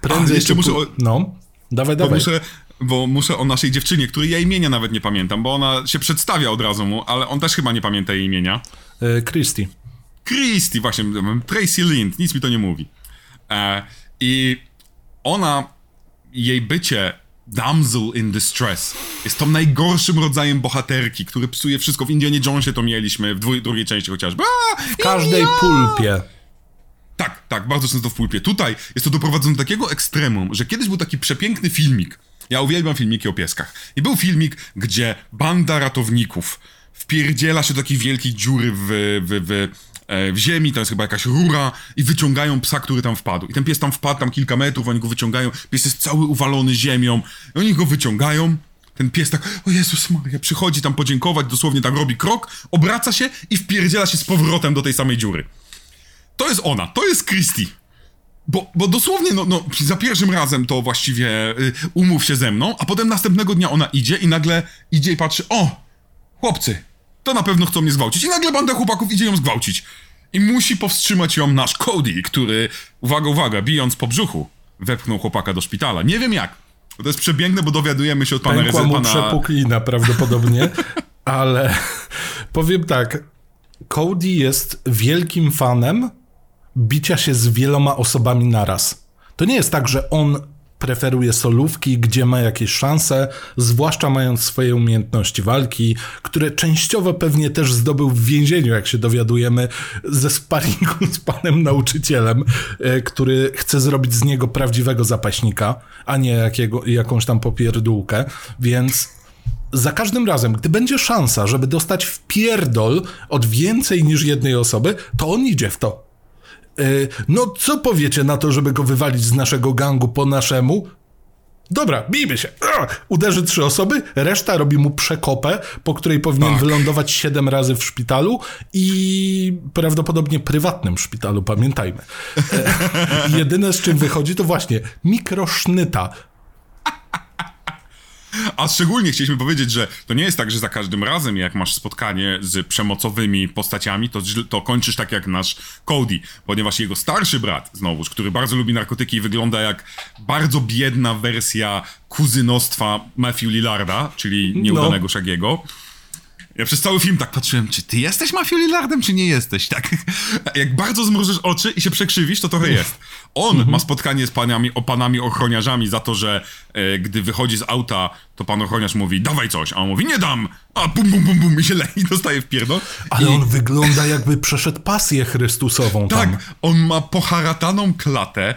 prędzej... jeszcze muszę o- No, dawaj, Bo dawaj. muszę, bo muszę o naszej dziewczynie, której ja imienia nawet nie pamiętam, bo ona się przedstawia od razu mu, ale on też chyba nie pamięta jej imienia. E, Christy. Christy, właśnie, Tracy Lind, nic mi to nie mówi. E, I ona, jej bycie damsel in distress jest tą najgorszym rodzajem bohaterki, który psuje wszystko. W Indianie Jonesie to mieliśmy, w dwu- drugiej części chociażby. A, W każdej pulpie. tak, tak, bardzo często w pulpie. Tutaj jest to doprowadzone do takiego ekstremum, że kiedyś był taki przepiękny filmik. Ja uwielbiam filmiki o pieskach. I był filmik, gdzie banda ratowników wpierdziela się do takiej wielkiej dziury w, w, w, w ziemi, to jest chyba jakaś rura, i wyciągają psa, który tam wpadł. I ten pies tam wpadł, tam kilka metrów, oni go wyciągają, pies jest cały uwalony ziemią, i oni go wyciągają, ten pies tak, o Jezus Maria, przychodzi tam podziękować, dosłownie tak robi krok, obraca się i wpierdziela się z powrotem do tej samej dziury. To jest ona, to jest Christy. Bo, bo dosłownie, no, no, za pierwszym razem to właściwie y, umów się ze mną, a potem następnego dnia ona idzie i nagle idzie i patrzy, o, chłopcy, to na pewno chcą mnie zgwałcić. I nagle banda chłopaków idzie ją zgwałcić. I musi powstrzymać ją nasz Cody, który, uwaga, uwaga, bijąc po brzuchu, wepchnął chłopaka do szpitala. Nie wiem jak. To jest przepiękne, bo dowiadujemy się od pana Pękła mu pana... przepuklina prawdopodobnie, [laughs] ale powiem tak, Cody jest wielkim fanem bicia się z wieloma osobami naraz. To nie jest tak, że on preferuje solówki, gdzie ma jakieś szanse, zwłaszcza mając swoje umiejętności walki, które częściowo pewnie też zdobył w więzieniu, jak się dowiadujemy, ze sparingu z panem nauczycielem, e, który chce zrobić z niego prawdziwego zapaśnika, a nie jakiego, jakąś tam popierdółkę, więc za każdym razem, gdy będzie szansa, żeby dostać w pierdol od więcej niż jednej osoby, to on idzie w to. Yy, no, co powiecie na to, żeby go wywalić z naszego gangu po naszemu? Dobra, bijmy się. Uderzy trzy osoby, reszta robi mu przekopę, po której powinien tak. wylądować siedem razy w szpitalu i prawdopodobnie prywatnym szpitalu, pamiętajmy. E, [laughs] jedyne z czym wychodzi to właśnie mikrosznyta a szczególnie chcieliśmy powiedzieć, że to nie jest tak, że za każdym razem, jak masz spotkanie z przemocowymi postaciami, to, to kończysz tak jak nasz Cody, ponieważ jego starszy brat, znowuż, który bardzo lubi narkotyki i wygląda jak bardzo biedna wersja kuzynostwa Matthew Lillarda, czyli no. nieudanego no. Shagiego, ja przez cały film tak patrzyłem, czy ty jesteś Matthew Lillardem, czy nie jesteś, tak? [laughs] Jak bardzo zmrużysz oczy i się przekrzywisz, to trochę jest. On mhm. ma spotkanie z panami, o panami ochroniarzami za to, że e, gdy wychodzi z auta, to pan ochroniarz mówi, dawaj coś, a on mówi, nie dam, a bum, bum, bum, bum, i się [laughs] leje i dostaje w pierdol. Ale I... on wygląda jakby przeszedł pasję Chrystusową Tak, tam. on ma poharataną klatę,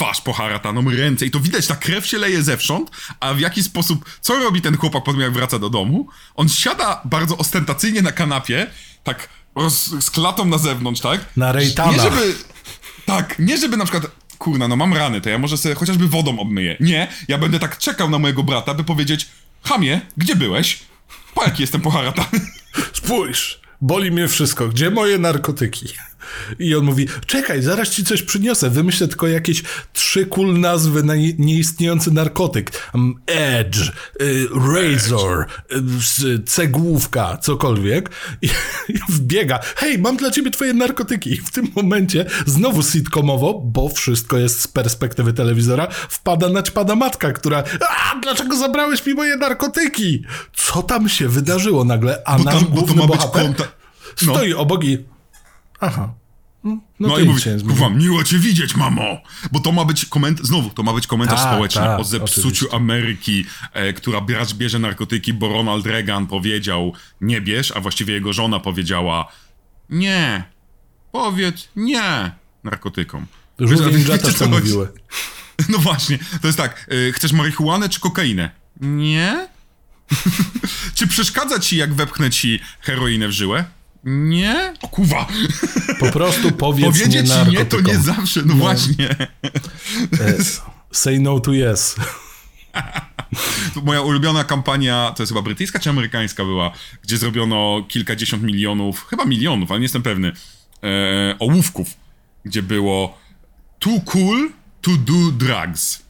twarz poharataną, ręce i to widać, ta krew się leje zewsząd, a w jaki sposób, co robi ten chłopak po tym, jak wraca do domu? On siada bardzo ostentacyjnie na kanapie, tak roz, z klatą na zewnątrz, tak? Na rejtana. Nie żeby, tak, nie żeby na przykład, kurna, no mam rany, to ja może sobie chociażby wodą obmyję. Nie, ja będę tak czekał na mojego brata, by powiedzieć, Hamie, gdzie byłeś? Po jaki jestem poharatany? Spójrz, boli mnie wszystko, gdzie moje narkotyki? I on mówi, czekaj, zaraz ci coś przyniosę, wymyślę tylko jakieś trzy cool nazwy na nieistniejący narkotyk. Edge, y, Razor, y, cegłówka, cokolwiek. I, [laughs] I wbiega, hej, mam dla ciebie twoje narkotyki. I w tym momencie, znowu sitcomowo, bo wszystko jest z perspektywy telewizora, wpada naćpada matka, która, a dlaczego zabrałeś mi moje narkotyki? Co tam się wydarzyło nagle? A bo nasz tam, główny bohater no. stoi obok i aha, no, no i mówi, kurwa, miło cię widzieć, mamo! Bo to ma być komentarz, znowu, to ma być komentarz ta, społeczny ta, o zepsuciu oczywiście. Ameryki, e, która brać bierze narkotyki, bo Ronald Reagan powiedział nie bierz, a właściwie jego żona powiedziała nie, powiedz nie narkotykom. Żółwie ninja też to mówiły. [laughs] No właśnie, to jest tak, e, chcesz marihuanę czy kokainę? Nie? [laughs] czy przeszkadza ci, jak wepchnę ci heroinę w żyłę? Nie? O kuwa. Po prostu [laughs] powiedz Powiedzieć nie nie to nie zawsze, no, no. właśnie. E, say no to yes. [laughs] Moja ulubiona kampania, to jest chyba brytyjska czy amerykańska była, gdzie zrobiono kilkadziesiąt milionów, chyba milionów, ale nie jestem pewny, e, ołówków, gdzie było too cool to do drugs.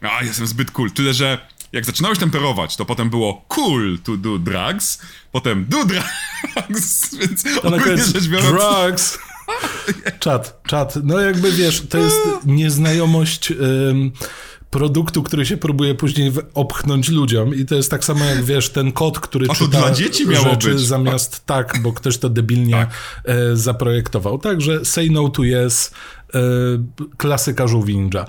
A, jestem zbyt cool. Tyle, że jak zaczynałeś temperować, to potem było cool to do drugs, potem do drugs, [laughs] więc to ogólnie rzecz biorąc... Drugs! [laughs] Czat, czat. No jakby wiesz, to jest [laughs] nieznajomość produktu, który się próbuje później opchnąć ludziom i to jest tak samo jak wiesz, ten kod, który A to czyta dla dzieci miało rzeczy być. zamiast tak, bo ktoś to debilnie tak. e, zaprojektował. Także say no to yes, e, klasyka żółwinja.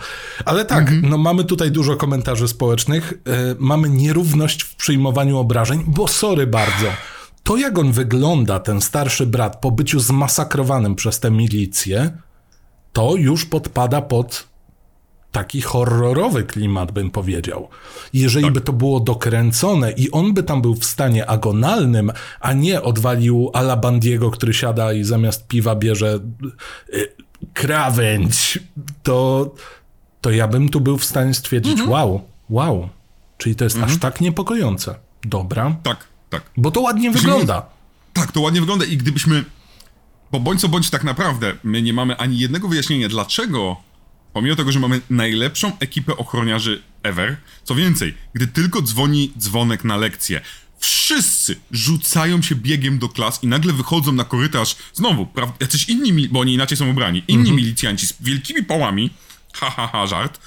Ale tak, mhm. no mamy tutaj dużo komentarzy społecznych, e, mamy nierówność w przyjmowaniu obrażeń, bo sorry bardzo, to jak on wygląda, ten starszy brat, po byciu zmasakrowanym przez tę milicję, to już podpada pod taki horrorowy klimat, bym powiedział. Jeżeli tak. by to było dokręcone i on by tam był w stanie agonalnym, a nie odwalił Alabandiego, który siada i zamiast piwa bierze y, krawędź, to, to ja bym tu był w stanie stwierdzić, mhm. wow, wow, czyli to jest mhm. aż tak niepokojące. Dobra. Tak, tak. Bo to ładnie wygląda. Tak, to ładnie wygląda i gdybyśmy, bo bądź co bądź tak naprawdę, my nie mamy ani jednego wyjaśnienia, dlaczego Pomimo tego, że mamy najlepszą ekipę ochroniarzy ever, co więcej, gdy tylko dzwoni dzwonek na lekcję, wszyscy rzucają się biegiem do klas i nagle wychodzą na korytarz, znowu, prawda, jacyś inni, bo oni inaczej są ubrani, inni mhm. milicjanci z wielkimi pałami, ha, ha, ha, żart,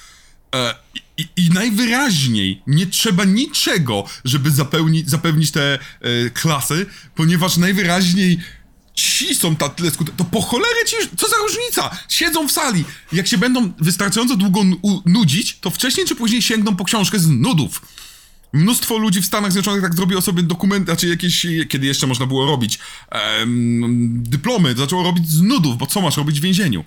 e, i, I, najwyraźniej nie trzeba niczego, żeby zapełnić, zapewnić te e, klasy, ponieważ najwyraźniej ci są ta tyle skuteczni, to po cholerę ci, co za różnica? Siedzą w sali. Jak się będą wystarczająco długo nudzić, to wcześniej czy później sięgną po książkę z nudów. Mnóstwo ludzi w Stanach Zjednoczonych tak zrobiło sobie dokumenty, znaczy jakieś, kiedy jeszcze można było robić em, dyplomy, zaczęło robić z nudów, bo co masz robić w więzieniu?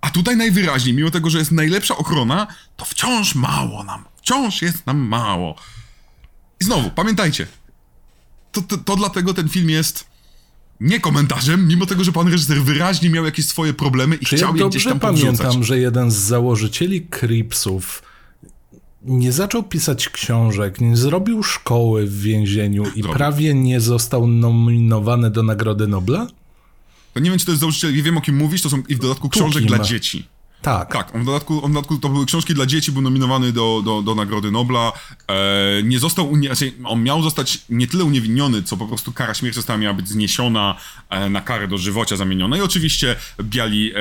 A tutaj najwyraźniej, mimo tego, że jest najlepsza ochrona, to wciąż mało nam, wciąż jest nam mało. I znowu, pamiętajcie, to, to, to dlatego ten film jest nie komentarzem, mimo tego, że pan reżyser wyraźnie miał jakieś swoje problemy i Czy chciał je gdzieś tam pamiętam, że jeden z założycieli Cripsów nie zaczął pisać książek, nie zrobił szkoły w więzieniu i prawie nie został nominowany do Nagrody Nobla? To nie wiem, czy to jest założyciel, nie wiem o kim mówisz, to są i w dodatku książek dla dzieci. Tak. Tak, on w, dodatku, on w dodatku to były książki dla dzieci, był nominowany do, do, do Nagrody Nobla. E, nie został, znaczy, on miał zostać nie tyle uniewinniony, co po prostu kara śmierci została miała być zniesiona e, na karę dożywocia zamieniona. I oczywiście biali,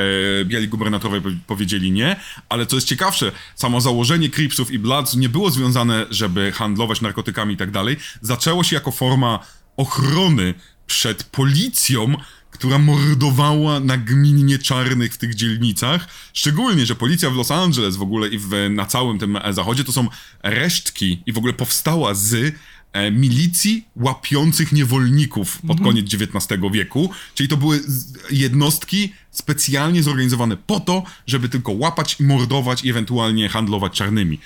e, biali gubernatorowie powiedzieli nie, ale co jest ciekawsze, samo założenie Cripsów i Bloods nie było związane, żeby handlować narkotykami i tak dalej. Zaczęło się jako forma ochrony przed policją, która mordowała nagminnie czarnych w tych dzielnicach. Szczególnie, że policja w Los Angeles w ogóle i w, na całym tym zachodzie to są resztki i w ogóle powstała z e, milicji łapiących niewolników pod koniec XIX wieku. Czyli to były jednostki specjalnie zorganizowane po to, żeby tylko łapać, mordować i ewentualnie handlować czarnymi.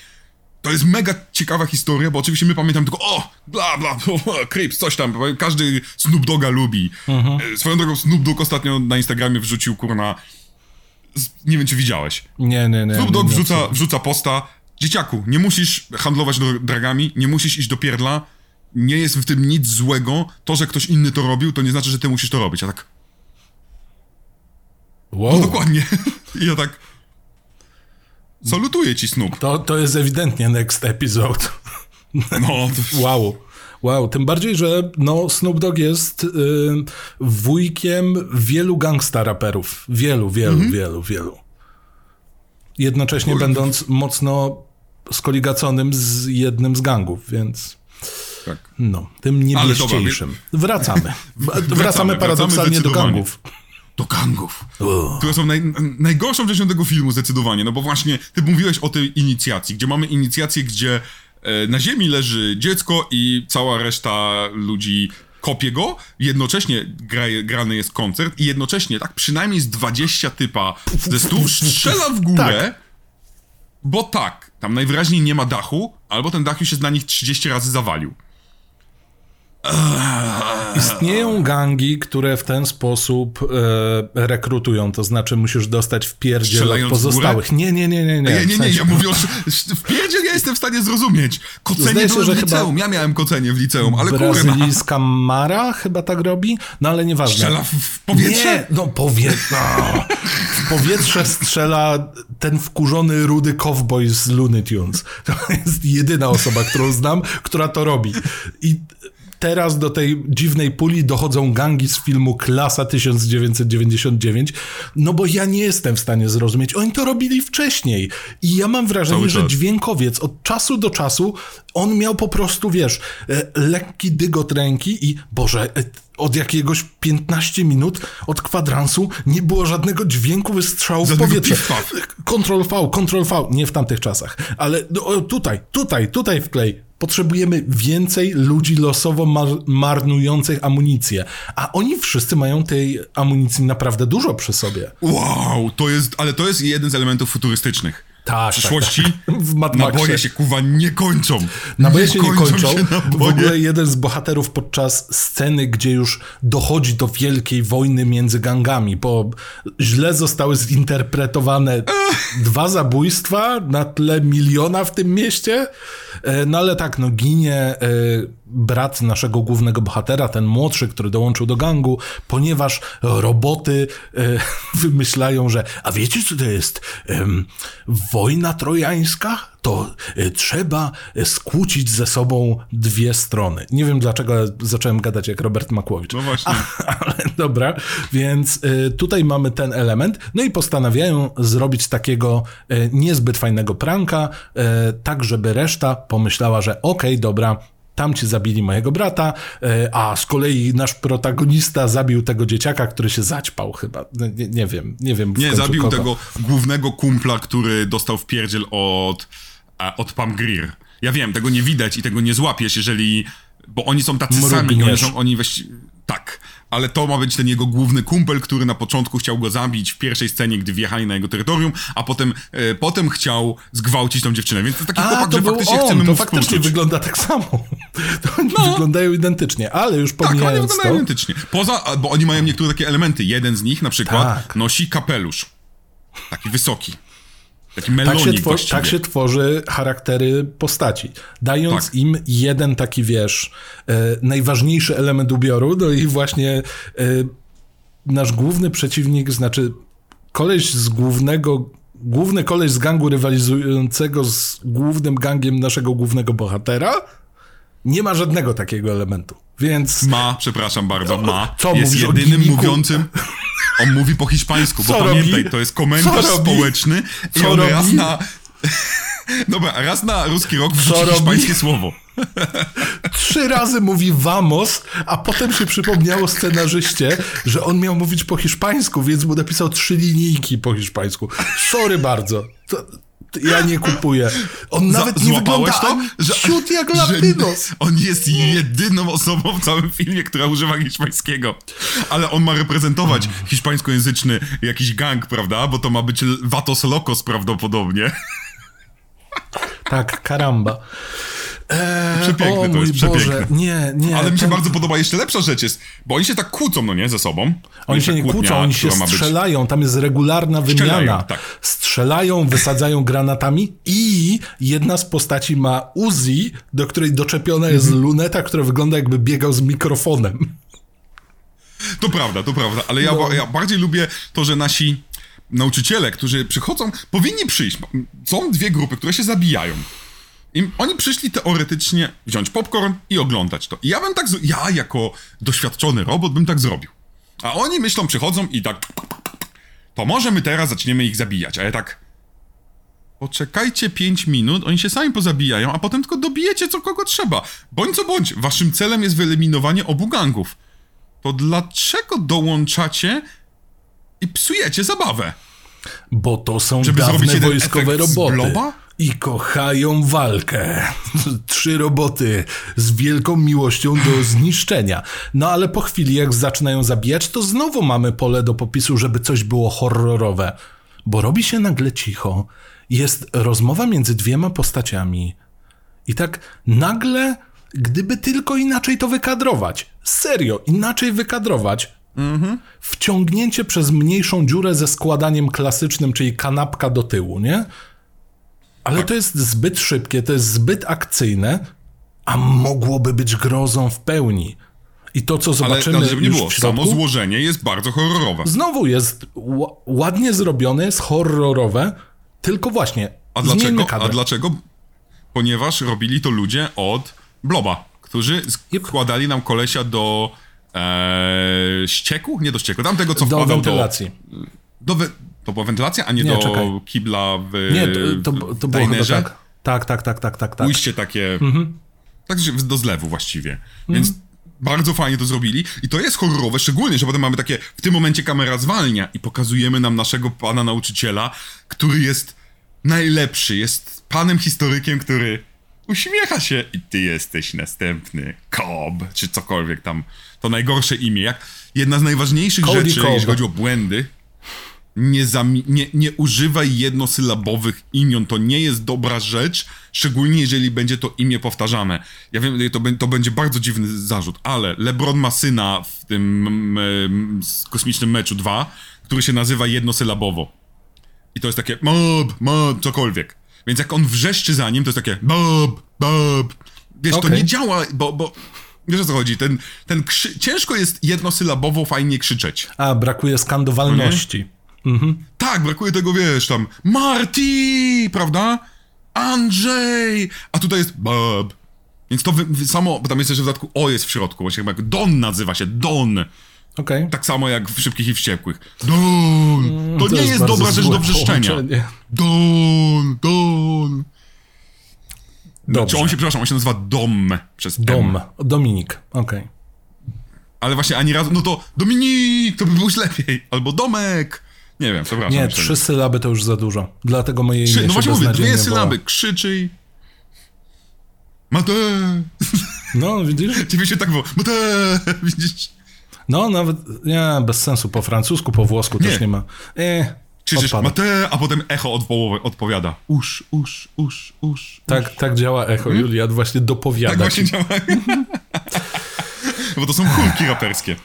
To jest mega ciekawa historia, bo oczywiście my pamiętamy tylko o, bla bla, [laughs] Crips, coś tam, każdy Snoop Doga lubi. Mhm. Swoją drogą Snoop Dogg ostatnio na Instagramie wrzucił, kurna, nie wiem czy widziałeś. Nie, nie, nie. Snoop Dogg nie, wrzuca, wrzuca posta, dzieciaku, nie musisz handlować dragami, nie musisz iść do pierdla, nie jest w tym nic złego, to, że ktoś inny to robił, to nie znaczy, że ty musisz to robić, a tak... Wow. No dokładnie. [laughs] I ja tak... Salutuję ci, Snoop. To, to jest ewidentnie next episode. No. [laughs] wow. Wow, tym bardziej, że no, Snoop Dogg jest y, wujkiem wielu gangsta raperów. Wielu, wielu, mhm. wielu, wielu. Jednocześnie będąc mocno skoligaconym z jednym z gangów, więc... Tak. No, tym niebieściejszym. [laughs] Wracamy. wracamy. Wracamy paradoksalnie do gangów do gangów, oh. które są naj, najgorszą częścią tego filmu zdecydowanie, no bo właśnie ty mówiłeś o tej inicjacji, gdzie mamy inicjację, gdzie e, na ziemi leży dziecko i cała reszta ludzi kopie go, jednocześnie gra, grany jest koncert i jednocześnie tak przynajmniej z 20 typa ze stóp strzela w górę, tak. bo tak, tam najwyraźniej nie ma dachu, albo ten dach już się na nich 30 razy zawalił. Istnieją gangi, które w ten sposób e, rekrutują, to znaczy musisz dostać w pierdziel od pozostałych. Nie, nie, nie, nie, nie. Nie, nie, nie, ja mówię o w pierdziel ja jestem w stanie zrozumieć. Kocenie Zdaje się, że w liceum, ja miałem kocenie w liceum, ale kurwa. Brazylijska Mara chyba tak robi, no ale nieważne. Strzela w powietrze? Nie, no powietrze. w powietrze strzela ten wkurzony rudy cowboy z Looney Tunes. To jest jedyna osoba, którą znam, która to robi. I teraz do tej dziwnej puli dochodzą gangi z filmu Klasa 1999, no bo ja nie jestem w stanie zrozumieć. Oni to robili wcześniej. I ja mam wrażenie, że dźwiękowiec od czasu do czasu on miał po prostu, wiesz, e, lekki dygot ręki i Boże, e, od jakiegoś 15 minut od kwadransu nie było żadnego dźwięku wystrzału w powietrze. Control V, Control V, nie w tamtych czasach, ale no, tutaj, tutaj, tutaj wklej Potrzebujemy więcej ludzi losowo mar marnujących amunicję. A oni wszyscy mają tej amunicji naprawdę dużo przy sobie. Wow, to jest, ale to jest jeden z elementów futurystycznych. Tak, w przyszłości tak, tak. [laughs] Naboje się kuwa nie kończą. Naboje się nie kończą. Się w ogóle jeden z bohaterów podczas sceny, gdzie już dochodzi do wielkiej wojny między gangami, bo źle zostały zinterpretowane dwa zabójstwa na tle miliona w tym mieście. E, no ale tak, no ginie e, brat naszego głównego bohatera, ten młodszy, który dołączył do gangu, ponieważ roboty e, [laughs] wymyślają, że a wiecie co to jest? wojna trojańska? To trzeba skłócić ze sobą dwie strony. Nie wiem dlaczego zacząłem gadać jak Robert Makłowicz. No właśnie. A, [laughs] ale dobra, więc tutaj mamy ten element. No i postanawiają zrobić takiego niezbyt fajnego pranka, tak żeby reszta pomyślała, że okej, okay, dobra, tam ci zabili mojego brata, e, a z kolei nasz protagonista zabił tego dzieciaka, który się zaćpał chyba. Nie, nie wiem, nie wiem. Nie, zabił kogo. tego głównego kumpla, który dostał w pierdziel od, od Pam Greer. Ja wiem, tego nie widać i tego nie złapiesz, jeżeli... Bo oni są tacy Mrugniesz. sami, oni są, oni weź... Tak, ale to ma być ten jego główny kumpel, który na początku chciał go zabić w pierwszej scenie, gdy wjechali na jego terytorium, a potem, e, potem chciał zgwałcić tą dziewczynę. Więc to taki a, chłopak, to że faktycznie on, chcemy to mu faktycznie współczuć. wygląda tak samo. To oni no. wyglądają identycznie, ale już pomijając Tak, oni wyglądają to... identycznie. Poza, bo oni mają niektóre takie elementy. Jeden z nich na przykład tak. nosi kapelusz. Taki wysoki. Taki melonik tak, się właściwie. tak się tworzy charaktery postaci. Dając Tak. im jeden taki, wiesz, e, najważniejszy element ubioru, no i właśnie e, nasz główny przeciwnik, znaczy koleś z głównego, główny koleś z gangu rywalizującego z głównym gangiem naszego głównego bohatera, nie ma żadnego takiego elementu. Więc Ma, przepraszam bardzo, ma. co jest jedynym mówiącym. [laughs] On mówi po hiszpańsku, bo Co pamiętaj, robi? to jest komentarz Co robi? społeczny i Co on robi? raz na. [laughs] Dobra, raz na ruski rok wrzuci robi? hiszpańskie słowo. trzy razy mówi vamos, a potem się przypomniało scenarzyście, że on miał mówić po hiszpańsku, więc mu napisał trzy linijki po hiszpańsku. Sorry bardzo. To ja nie kupuję. On Za- nawet nie wygląda to? Że- ciut jak że latynos. On jest jedyną osobą w całym filmie, która używa hiszpańskiego. Ale on ma reprezentować hiszpańskojęzyczny jakiś gang, prawda? Bo to ma być Vatos Locos prawdopodobnie. Tak, karamba. Eee, Przepiękne o to jest, Boże, nie, nie. Ale mi się ten- bardzo podoba jeszcze lepsza rzecz jest, bo oni się tak kłócą, no nie, ze sobą. Oni się nie kłócą, oni się ma być- strzelają, tam jest regularna Strzelają, wymiana. tak. Strzelają, wysadzają granatami i jedna z postaci ma Uzi, do której doczepiona jest Mhm. luneta, która wygląda jakby biegał z mikrofonem. To prawda, to prawda, ale ja, No. ja bardziej lubię to, że nasi nauczyciele, którzy przychodzą, powinni przyjść. Są dwie grupy, które się zabijają. I oni przyszli teoretycznie wziąć popcorn i oglądać to. I ja bym tak, z- ja jako doświadczony robot bym tak zrobił. A oni myślą, przychodzą i tak, to może my teraz zaczniemy ich zabijać, a ja tak, poczekajcie 5 minut, oni się sami pozabijają, a potem tylko dobijecie co kogo trzeba. Bądź co bądź, waszym celem jest wyeliminowanie obu gangów. To dlaczego dołączacie i psujecie zabawę? Bo to są Żeby dawne wojskowe roboty. I kochają walkę. Trzy roboty z wielką miłością do zniszczenia. No ale po chwili, jak zaczynają zabijać, to znowu mamy pole do popisu, żeby coś było horrorowe. Bo robi się nagle cicho. Jest rozmowa między dwiema postaciami. I tak nagle, gdyby tylko inaczej to wykadrować, serio, inaczej wykadrować, wciągnięcie przez mniejszą dziurę ze składaniem klasycznym, czyli kanapka do tyłu, nie? Ale to jest zbyt szybkie, to jest zbyt akcyjne, a mogłoby być grozą w pełni. I to, co Ale, zobaczymy ale żeby nie było, samo złożenie jest bardzo horrorowe. znowu jest ła- ładnie zrobione, jest horrorowe, tylko właśnie, A dlaczego? kadrę. A dlaczego? Ponieważ robili to ludzie od Bloba, którzy składali nam kolesia do e, ścieku? Nie do ścieku, tamtego co Do wkładał wentylacji. do... do we, to była wentylacja, a nie, Nie, do czekaj. kibla w Nie, to, to, to było chyba tak. Tak, tak, tak, tak, tak, tak. Ujście takie... Mhm. Także do zlewu właściwie. Więc bardzo fajnie to zrobili. I to jest horrorowe, szczególnie, że potem mamy takie, w tym momencie kamera zwalnia i pokazujemy nam naszego pana nauczyciela, który jest najlepszy, jest panem historykiem, który uśmiecha się i ty jesteś następny. Cobb, czy cokolwiek tam. To najgorsze imię. Jak jedna z najważniejszych Cody rzeczy, Cobb. jeśli chodzi o błędy, nie, zami- nie, nie używaj jednosylabowych imion. To nie jest dobra rzecz, szczególnie jeżeli będzie to imię powtarzane. Ja wiem, to, to będzie bardzo dziwny zarzut, ale LeBron ma syna w tym mm, kosmicznym meczu 2, który się nazywa jednosylabowo. I to jest takie mob, mob, cokolwiek. Więc jak on wrzeszczy za nim, to jest takie bob, bob. Wiesz, to Okej. nie działa, bo, bo wiesz o co chodzi. Ten, ten krzy... Ciężko jest jednosylabowo fajnie krzyczeć. A, brakuje skandowalności. Tak, brakuje tego, wiesz, tam Marty, prawda? Andrzej, a tutaj jest Bob. Więc to wy, wy, samo, bo tam jest jeszcze w dodatku O jest w środku, właśnie jak Don nazywa się, Don. Okej. Tak samo jak w Szybkich i Wściekłych. Don! To, nie jest bardzo dobra rzecz do wrzeszczenia. połączenie. Don, Don. Dobrze. Czy on się, przepraszam, on się nazywa Dom przez M. Dom. Dominik. Okej. Ale właśnie ani razu, no to Dominik, to by było już lepiej. Albo Domek. Nie wiem, przepraszam. Nie, trzy sylaby to już za dużo. Dlatego moje imię Trzy, no właśnie mówię, dwie sylaby. woła. Krzyczy. Mate. No, widzisz? [laughs] Ciebie się tak było. Mate. [laughs] Widzisz? No, nawet, nie, bez sensu. Po francusku, po włosku Nie. też nie ma. E, Krzyczysz. Mate, a potem echo odpowiada. Usz, usz, usz, usz. Tak, tak działa echo, Julian właśnie dopowiada Tak ci. właśnie działa. [laughs] Bo to są kulki raperskie.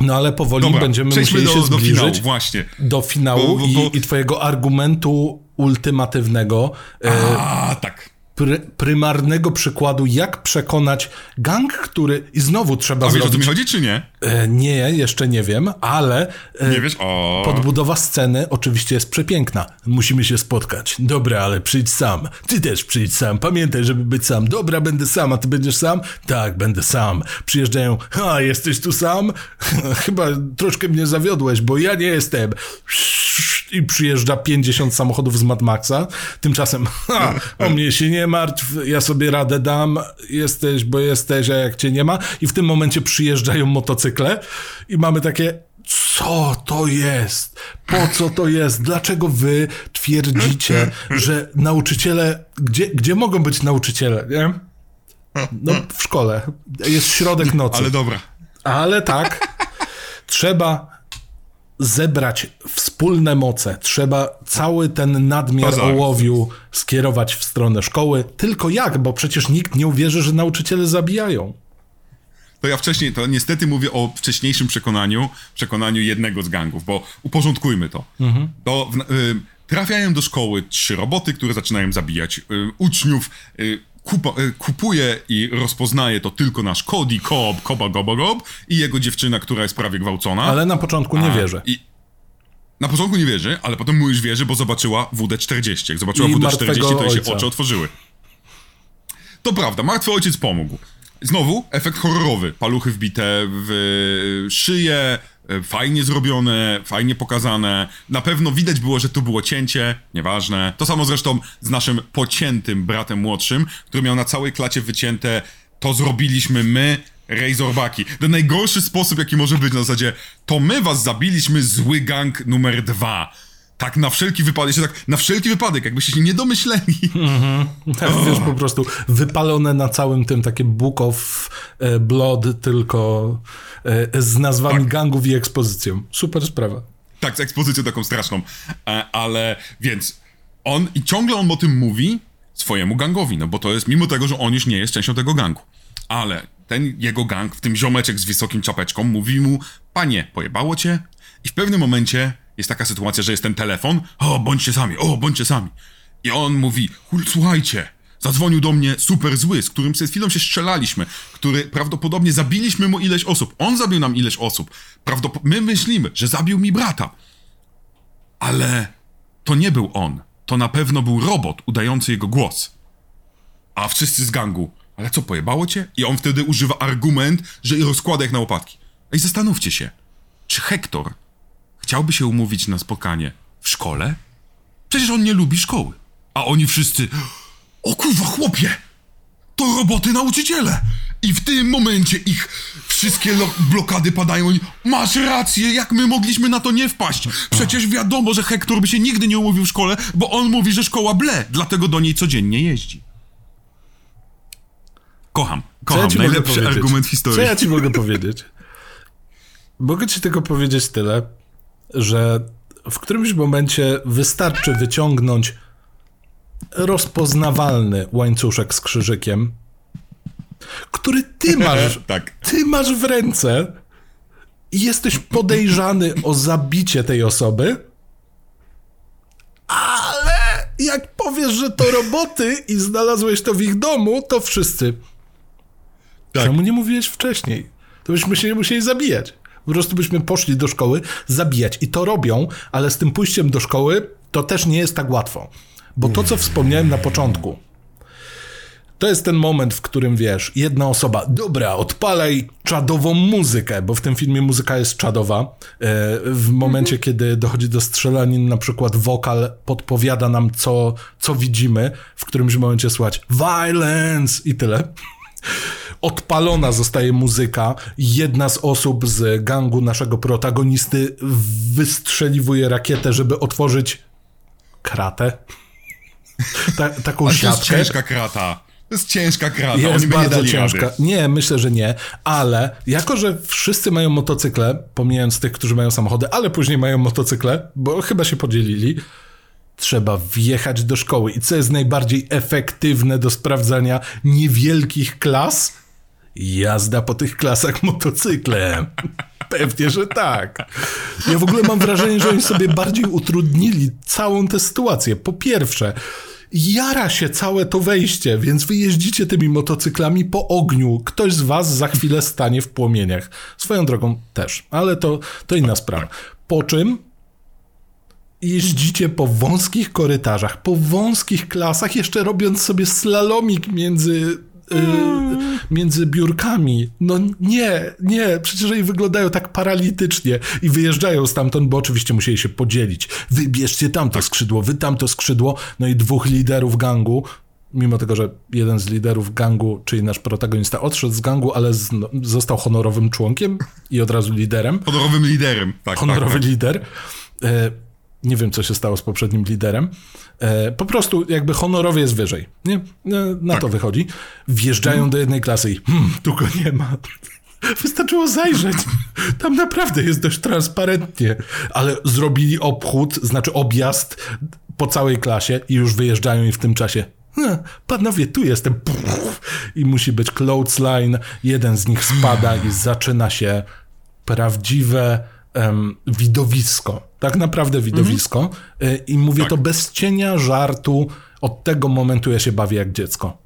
No ale powoli Dobra, będziemy musieli do, się do finału, zbliżyć właśnie. do finału Bo- bo- i, bo- i twojego argumentu ultimatywnego, e, A, tak. Pry, prymarnego przykładu, jak przekonać gang, który i znowu trzeba A wiesz o co zrobić... mi chodzi, czy nie? E, nie, jeszcze nie wiem, ale e, Nie wiesz? O. podbudowa sceny oczywiście jest przepiękna. Musimy się spotkać. Dobra, ale przyjdź sam. Ty też przyjdź sam. Pamiętaj, żeby być sam. Dobra, będę sam, a ty będziesz sam? Tak, będę sam. Przyjeżdżają. A, jesteś tu sam? [laughs] Chyba troszkę mnie zawiodłeś, bo ja nie jestem. I przyjeżdża 50 samochodów z Mad Maxa. Tymczasem, [laughs] ha, o mnie się nie martw, ja sobie radę dam. Jesteś, bo jesteś, a jak cię nie ma. I w tym momencie przyjeżdżają motocykle i mamy takie, co to jest? Po co to jest? Dlaczego wy twierdzicie, że nauczyciele, gdzie, gdzie mogą być nauczyciele, nie? No, w szkole. Jest środek nocy. Ale dobra. Ale tak, trzeba zebrać wspólne moce, trzeba cały ten nadmiar To za- ołowiu skierować w stronę szkoły. Tylko jak? Bo przecież nikt nie uwierzy, że nauczyciele zabijają. To ja wcześniej, to niestety mówię o wcześniejszym przekonaniu, przekonaniu jednego z gangów, bo uporządkujmy to. Do, w, y, trafiają do szkoły trzy roboty, które zaczynają zabijać y, uczniów. Y, kupa, y, kupuje i rozpoznaje to tylko nasz Cody Cobb, Koba Goba Gob i jego dziewczyna, która jest prawie gwałcona. Ale na początku nie wierzę. I na początku nie wierzy, ale potem mu już wierzy, bo zobaczyła WD-40. Jak zobaczyła I WD-40, martwego to jej się ojca. oczy otworzyły. To prawda, martwy ojciec pomógł. Znowu efekt horrorowy. Paluchy wbite w szyję, e, fajnie zrobione, fajnie pokazane. Na pewno widać było, że tu było cięcie, nieważne. To samo zresztą z naszym pociętym bratem młodszym, który miał na całej klacie wycięte to zrobiliśmy my, Razorbaki. To najgorszy sposób, jaki może być na zasadzie to my was zabiliśmy, zły gang numer dwa. Tak na wszelki wypadek, jeszcze tak na wszelki wypadek, jakbyście się nie domyśleli. Tak, wiesz, po prostu wypalone na całym tym takie Book of e, Blood, tylko e, z nazwami Tak. gangów i ekspozycją. Super sprawa. Tak, z ekspozycją taką straszną. E, ale więc on i ciągle on o tym mówi swojemu gangowi, no bo to jest, mimo tego, że on już nie jest częścią tego gangu. Ale ten jego gang, w tym ziomeczek z wysokim czapeczką, mówi mu, panie, pojebało cię? I w pewnym momencie jest taka sytuacja, że jest ten telefon, o, bądźcie sami, o, bądźcie sami. I on mówi, "Hul, słuchajcie, zadzwonił do mnie super zły, z którym przed chwilą się strzelaliśmy, który prawdopodobnie zabiliśmy mu ileś osób. On zabił nam ileś osób. Prawdopod- my myślimy, że zabił mi brata. Ale to nie był on. To na pewno był robot udający jego głos. A wszyscy z gangu. Ale co, pojebało cię? I on wtedy używa argument, że rozkłada ich na łopatki. Ej, zastanówcie się. Czy Hektor chciałby się umówić na spotkanie w szkole? Przecież on nie lubi szkoły. A oni wszyscy... O kurwa, chłopie! To roboty nauczyciele! I w tym momencie ich wszystkie lo- blokady padają. Masz rację, jak my mogliśmy na to nie wpaść? Przecież wiadomo, że Hektor by się nigdy nie umówił w szkole, bo on mówi, że szkoła ble, dlatego do niej codziennie jeździ. Kocham, ja kocham. mogę Najlepszy argument historii. Co ja ci mogę powiedzieć? Mogę ci tylko powiedzieć tyle, że w którymś momencie wystarczy wyciągnąć rozpoznawalny łańcuszek z krzyżykiem, który ty [laughs] masz, tak. ty masz w ręce i jesteś podejrzany o zabicie tej osoby, ale jak powiesz, że to roboty i znalazłeś to w ich domu, to wszyscy. Tak. Czemu nie mówiłeś wcześniej? To byśmy się nie musieli zabijać. Po prostu byśmy poszli do szkoły zabijać. I to robią, ale z tym pójściem do szkoły to też nie jest tak łatwo. Bo to, co wspomniałem na początku, to jest ten moment, w którym wiesz, jedna osoba, dobra, odpalaj czadową muzykę, bo w tym filmie muzyka jest czadowa. E, W momencie, kiedy dochodzi do strzelanin, na przykład wokal podpowiada nam, co, co widzimy. W którymś momencie słychać violence i tyle. Odpalona zostaje muzyka. Jedna z osób z gangu naszego protagonisty wystrzeliwuje rakietę, żeby otworzyć kratę. Ta, taką Ale to jest siatkę. ciężka krata. To jest ciężka krata. Jest Oni nie bardzo dali ciężka. Rady. Nie, myślę, że nie, ale jako, że wszyscy mają motocykle, pomijając tych, którzy mają samochody, ale później mają motocykle, bo chyba się podzielili, trzeba wjechać do szkoły. I co jest najbardziej efektywne do sprawdzania niewielkich klas? Jazda po tych klasach motocyklem. Pewnie, że tak. Ja w ogóle mam wrażenie, że oni sobie bardziej utrudnili całą tę sytuację. Po pierwsze, jara się całe to wejście, więc wy jeździcie tymi motocyklami po ogniu. Ktoś z was za chwilę stanie w płomieniach. Swoją drogą też, ale to, to inna sprawa. Po czym jeździcie po wąskich korytarzach, po wąskich klasach, jeszcze robiąc sobie slalomik między Yy, między biurkami. No nie, nie, przecież oni wyglądają tak paralitycznie i wyjeżdżają stamtąd, bo oczywiście musieli się podzielić. Wybierzcie tamto skrzydło, wy tamto skrzydło, no i dwóch liderów gangu, mimo tego, że jeden z liderów gangu, czyli nasz protagonista, odszedł z gangu, ale z, no, został honorowym członkiem i od razu liderem. Honorowym liderem, tak. Honorowy tak, tak. lider. E, nie wiem, co się stało z poprzednim liderem. E, po prostu jakby honorowie jest wyżej. Nie? E, na tak. to wychodzi. Wjeżdżają hmm. do jednej klasy i hmm, tu go nie ma. [laughs] Wystarczyło zajrzeć. Tam naprawdę jest dość transparentnie. Ale zrobili obchód, znaczy objazd po całej klasie i już wyjeżdżają i w tym czasie panowie, tu jestem. I musi być clothesline. Jeden z nich spada i zaczyna się prawdziwe um, widowisko. Tak naprawdę widowisko. Mhm. I mówię tak. to bez cienia żartu. Od tego momentu ja się bawię jak dziecko.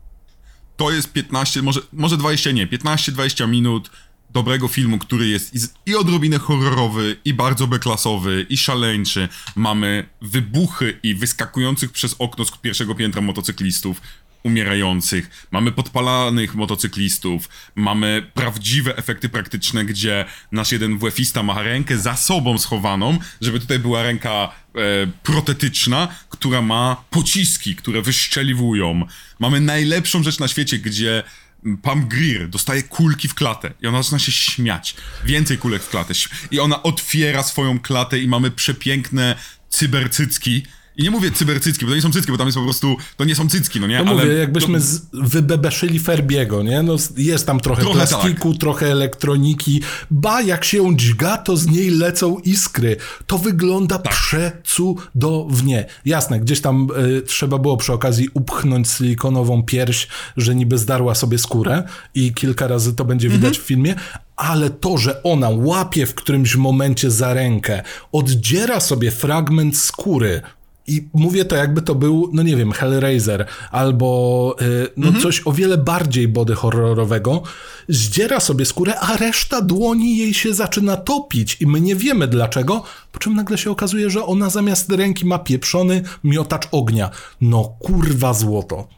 To jest 15, może, może 20 nie, 15-20 minut dobrego filmu, który jest i, i odrobinę horrorowy, i bardzo beklasowy, i szaleńczy. Mamy wybuchy i wyskakujących przez okno z pierwszego piętra motocyklistów umierających, mamy podpalanych motocyklistów, mamy prawdziwe efekty praktyczne, gdzie nasz jeden WF-ista ma rękę za sobą schowaną, żeby tutaj była ręka e, protetyczna, która ma pociski, które wyszczeliwują. Mamy najlepszą rzecz na świecie, gdzie Pam Greer dostaje kulki w klatę i ona zaczyna się śmiać. Więcej kulek w klatę. I ona otwiera swoją klatę i mamy przepiękne cybercycki, i nie mówię cybercycki, bo to nie są cycki, bo tam jest po prostu, to nie są cycki, no nie? No Ale mówię, jakbyśmy z, wybebeszyli Ferbiego, nie? No jest tam trochę, trochę plastiku, tak. trochę elektroniki. Ba, jak się dźga, to z niej lecą iskry. To wygląda tak. przecudownie. Jasne, gdzieś tam y, trzeba było przy okazji upchnąć silikonową pierś, że niby zdarła sobie skórę i kilka razy to będzie widać mhm. w filmie, ale to, że ona łapie w którymś momencie za rękę, oddziera sobie fragment skóry, i mówię to, jakby to był, no nie wiem, Hellraiser albo y, no mhm. coś o wiele bardziej body horrorowego. Zdziera sobie skórę, a reszta dłoni jej się zaczyna topić i my nie wiemy dlaczego, po czym nagle się okazuje, że ona zamiast ręki ma pieprzony miotacz ognia. No kurwa złoto.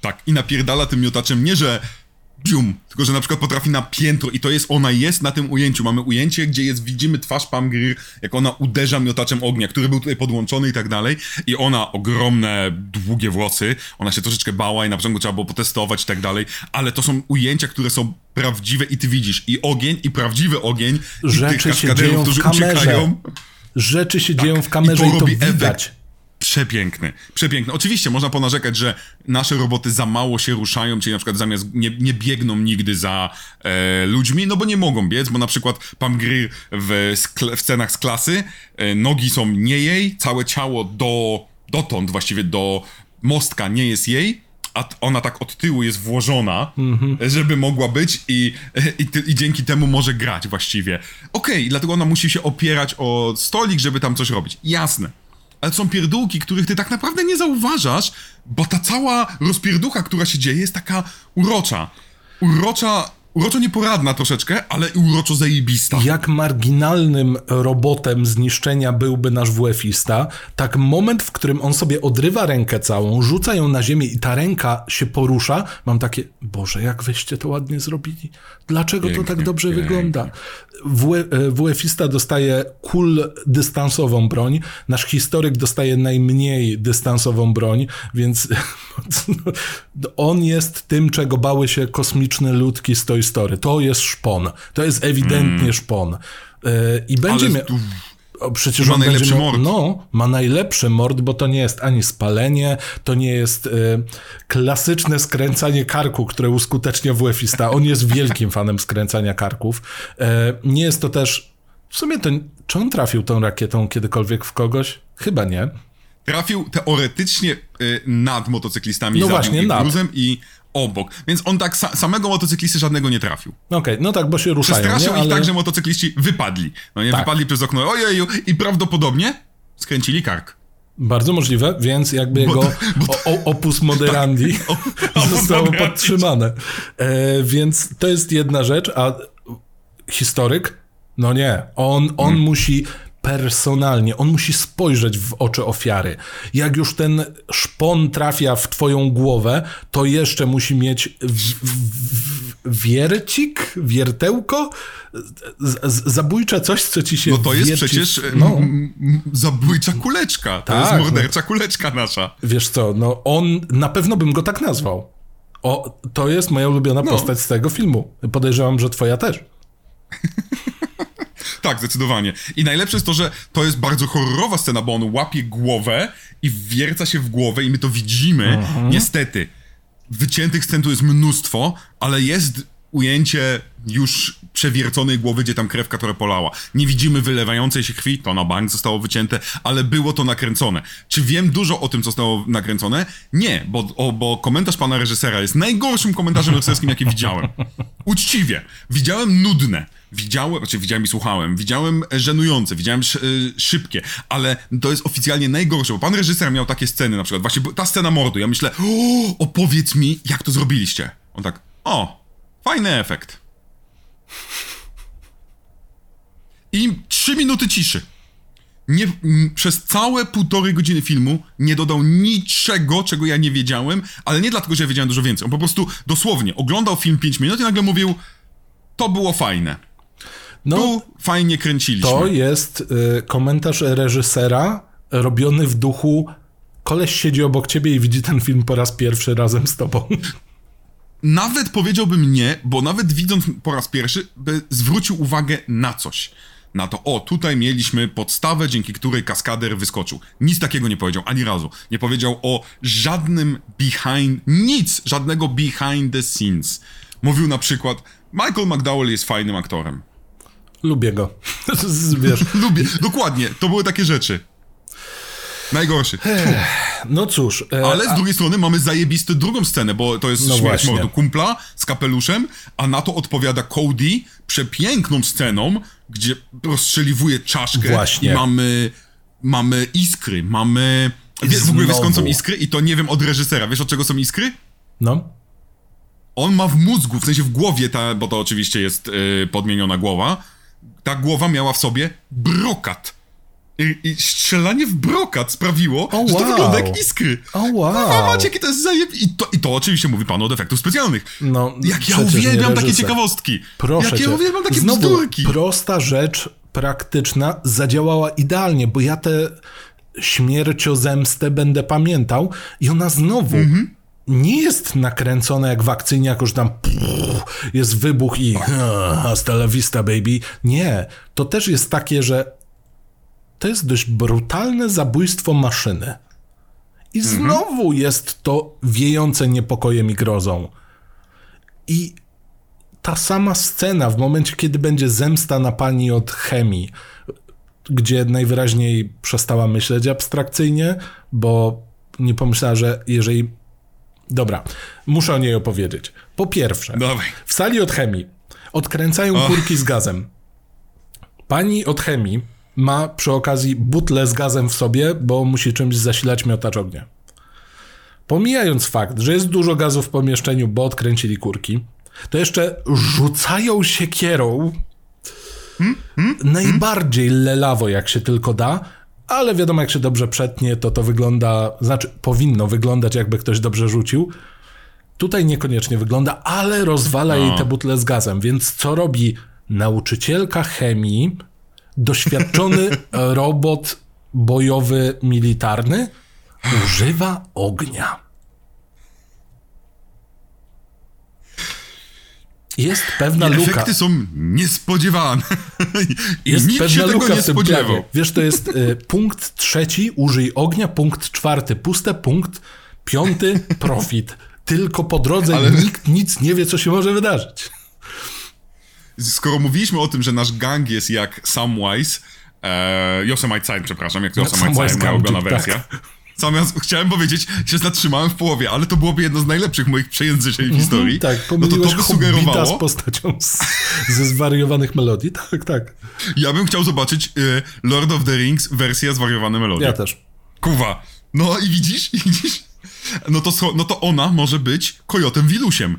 Tak, i napierdala tym miotaczem nie, że tylko że na przykład potrafi na piętro i to jest, ona jest na tym ujęciu. Mamy ujęcie, gdzie jest, widzimy twarz Pam Grier, jak ona uderza miotaczem ognia, który był tutaj podłączony i tak dalej. I ona, ogromne, długie włosy, ona się troszeczkę bała i na początku trzeba było potestować i tak dalej, ale to są ujęcia, które są prawdziwe i ty widzisz. I ogień, i prawdziwy ogień, Rzeczy i tych się dzieją którzy uciekają. Rzeczy się tak, dzieją w kamerze i to, i to widać. Przepiękny, przepiękny. Oczywiście można ponarzekać, że nasze roboty za mało się ruszają, czyli na przykład zamiast nie, nie biegną nigdy za e, ludźmi, no bo nie mogą biec, bo na przykład Pam Grier w, w scenach z klasy, e, nogi są nie jej, całe ciało do, dotąd właściwie do mostka nie jest jej, a ona tak od tyłu jest włożona, mm-hmm. żeby mogła być i, i, i, dzięki temu może grać właściwie. Okej, okay, dlatego ona musi się opierać o stolik, żeby tam coś robić. Jasne ale są pierdółki, których ty tak naprawdę nie zauważasz, bo ta cała rozpierducha, która się dzieje, jest taka urocza. Urocza uroczo nieporadna troszeczkę, ale uroczo zajebista. Jak marginalnym robotem zniszczenia byłby nasz WF-ista, tak moment, w którym on sobie odrywa rękę całą, rzuca ją na ziemię i ta ręka się porusza, mam takie, Boże, jak wyście to ładnie zrobili? Dlaczego pięknie, to tak dobrze pięknie. wygląda? WF-ista e, dostaje kul dystansową broń, nasz historyk dostaje najmniej dystansową broń, więc [laughs] on jest tym, czego bały się kosmiczne ludki z Toy Story. To jest szpon. To jest ewidentnie mm. szpon. E, I będzie miał... Przecież ma on najlepszy miał, mord. No, ma najlepszy mord, bo to nie jest ani spalenie, to nie jest y, klasyczne skręcanie karku, które uskutecznia WF-ista. On jest wielkim fanem skręcania karków. Y, nie jest to też. W sumie to. Czy on trafił tą rakietą kiedykolwiek w kogoś? Chyba nie. trafił teoretycznie y, nad motocyklistami, No właśnie, nad. gruzem i obok. Więc on tak sa samego motocyklisty żadnego nie trafił. Okej, no tak, bo się ruszają, Przestraszył nie? ich Ale... tak, że motocykliści wypadli. No nie, Tak. wypadli przez okno, ojeju, i prawdopodobnie skręcili kark. Bardzo możliwe, więc jakby jego o, o, opus moderandi zostało moderandi. podtrzymane. E, więc to jest jedna rzecz, a historyk? No nie. On, on musi personalnie, on musi spojrzeć w oczy ofiary. Jak już ten szpon trafia w twoją głowę, to jeszcze musi mieć w, w, wiercik, wiertełko, z, z, zabójcze coś, co ci się No to jest wierci przecież no. m, m, zabójcza kuleczka. To Tak, jest mordercza kuleczka nasza. Wiesz co, no on, na pewno bym go tak nazwał. O, to jest moja ulubiona No. postać z tego filmu. Podejrzewam, że twoja też. [laughs] Tak, zdecydowanie. I najlepsze jest to, że to jest bardzo horrorowa scena, bo on łapie głowę i wierca się w głowę i my to widzimy. Mhm. Niestety, wyciętych scen tu jest mnóstwo, ale jest ujęcie już przewierconej głowy, gdzie tam krew, która polała. Nie widzimy wylewającej się krwi, to na bank zostało wycięte, ale było to nakręcone. Czy wiem dużo o tym, co zostało nakręcone? Nie, bo, o, bo komentarz pana reżysera jest najgorszym komentarzem reżyserskim, jaki widziałem. Uczciwie. Widziałem nudne. Widziałem, znaczy widziałem i słuchałem, widziałem żenujące, widziałem y, szybkie, ale to jest oficjalnie najgorsze, bo pan reżyser miał takie sceny na przykład, właśnie ta scena mordu, ja myślę, [gasps] opowiedz mi, jak to zrobiliście. On tak, o, fajny efekt. I trzy minuty ciszy. Nie, m, przez całe półtorej godziny filmu nie dodał niczego, czego ja nie wiedziałem, ale nie dlatego, że ja wiedziałem dużo więcej. On po prostu dosłownie oglądał film 5 minut i nagle mówił, to było fajne. No, Tu fajnie kręciliśmy. to jest y, komentarz reżysera robiony w duchu koleś siedzi obok ciebie i widzi ten film po raz pierwszy razem z tobą. Nawet powiedziałbym nie, bo nawet widząc po raz pierwszy, by zwrócił uwagę na coś. Na to, o, tutaj mieliśmy podstawę, dzięki której kaskader wyskoczył. Nic takiego nie powiedział, ani razu. Nie powiedział o żadnym behind, nic, żadnego behind the scenes. Mówił na przykład, Michael McDowell jest fajnym aktorem. Lubię go. [laughs] Wiesz, [laughs] Lubię, dokładnie, to były takie rzeczy. Najgorszy. no cóż, e, Ale z drugiej strony mamy zajebisty drugą scenę, bo to jest No śmierć właśnie. mordu kumpla z kapeluszem, a na to odpowiada Cody przepiękną sceną, gdzie rozstrzeliwuje czaszkę Właśnie. i mamy, mamy iskry, mamy... Wiesz w ogóle wiesz skąd są iskry? I to nie wiem od reżysera. Wiesz od czego są iskry? no, On ma w mózgu, w sensie w głowie, ta, bo to oczywiście jest yy, podmieniona głowa, ta głowa miała w sobie brokat. I, I strzelanie w brokat sprawiło, O, że to wow. wygląda jak iskry. O, wow. A macie, jakie to jest zajeb... I to, I to oczywiście mówi pan od efektów specjalnych. No, jak ja uwielbiam takie ciekawostki. Proszę jak cię. ja uwielbiam takie Znowu, bzdurki. prosta rzecz praktyczna zadziałała idealnie, bo ja tę śmierciozemstę będę pamiętał i ona znowu Mhm. nie jest nakręcona jak w akcyjnie, jakoś tam pff, jest wybuch i "Ah, hasta la vista baby. Nie, to też jest takie, że to jest dość brutalne zabójstwo maszyny. I Mhm. znowu jest to wiejące niepokojem i grozą. I ta sama scena w momencie, kiedy będzie zemsta na pani od chemii, gdzie najwyraźniej przestała myśleć abstrakcyjnie, bo nie pomyślała, że jeżeli. Dobra, muszę o niej opowiedzieć. Po pierwsze, Dawaj. w sali od chemii odkręcają kurki z gazem. Pani od chemii ma przy okazji butlę z gazem w sobie, bo musi czymś zasilać miotacz ognia. Pomijając fakt, że jest dużo gazu w pomieszczeniu, bo odkręcili kurki, to jeszcze rzucają siekierą najbardziej lelawo, jak się tylko da, ale wiadomo, jak się dobrze przetnie, to to wygląda, znaczy powinno wyglądać, jakby ktoś dobrze rzucił. Tutaj niekoniecznie wygląda, ale rozwala jej te butle z gazem. Więc co robi nauczycielka chemii, doświadczony [laughs] robot bojowy militarny? Używa ognia. Jest pewna I luka. efekty są niespodziewane. Jest nikt pewna luka w tym planie. Wiesz, to jest y, punkt trzeci, użyj ognia, punkt czwarty, puste, punkt piąty, profit. Tylko po drodze Ale- nikt nic nie wie, co się może wydarzyć. Skoro mówiliśmy o tym, że nasz gang jest jak Samwise, e, Yosemite Sam, przepraszam, jak Yosemite Samwise Sam, moja ulubiona tak. wersja. Zamiast, chciałem powiedzieć, się zatrzymałem w połowie, ale to byłoby jedno z najlepszych moich przejęzyczeń w historii. Tak, no to to by sugerowało... z postacią z, ze zwariowanych melodii. Tak, tak. Ja bym chciał zobaczyć y, Lord of the Rings wersja zwariowane melodie. Ja też. Kuwa. No i widzisz, [laughs] widzisz? No to, no to ona może być kojotem Wilusiem.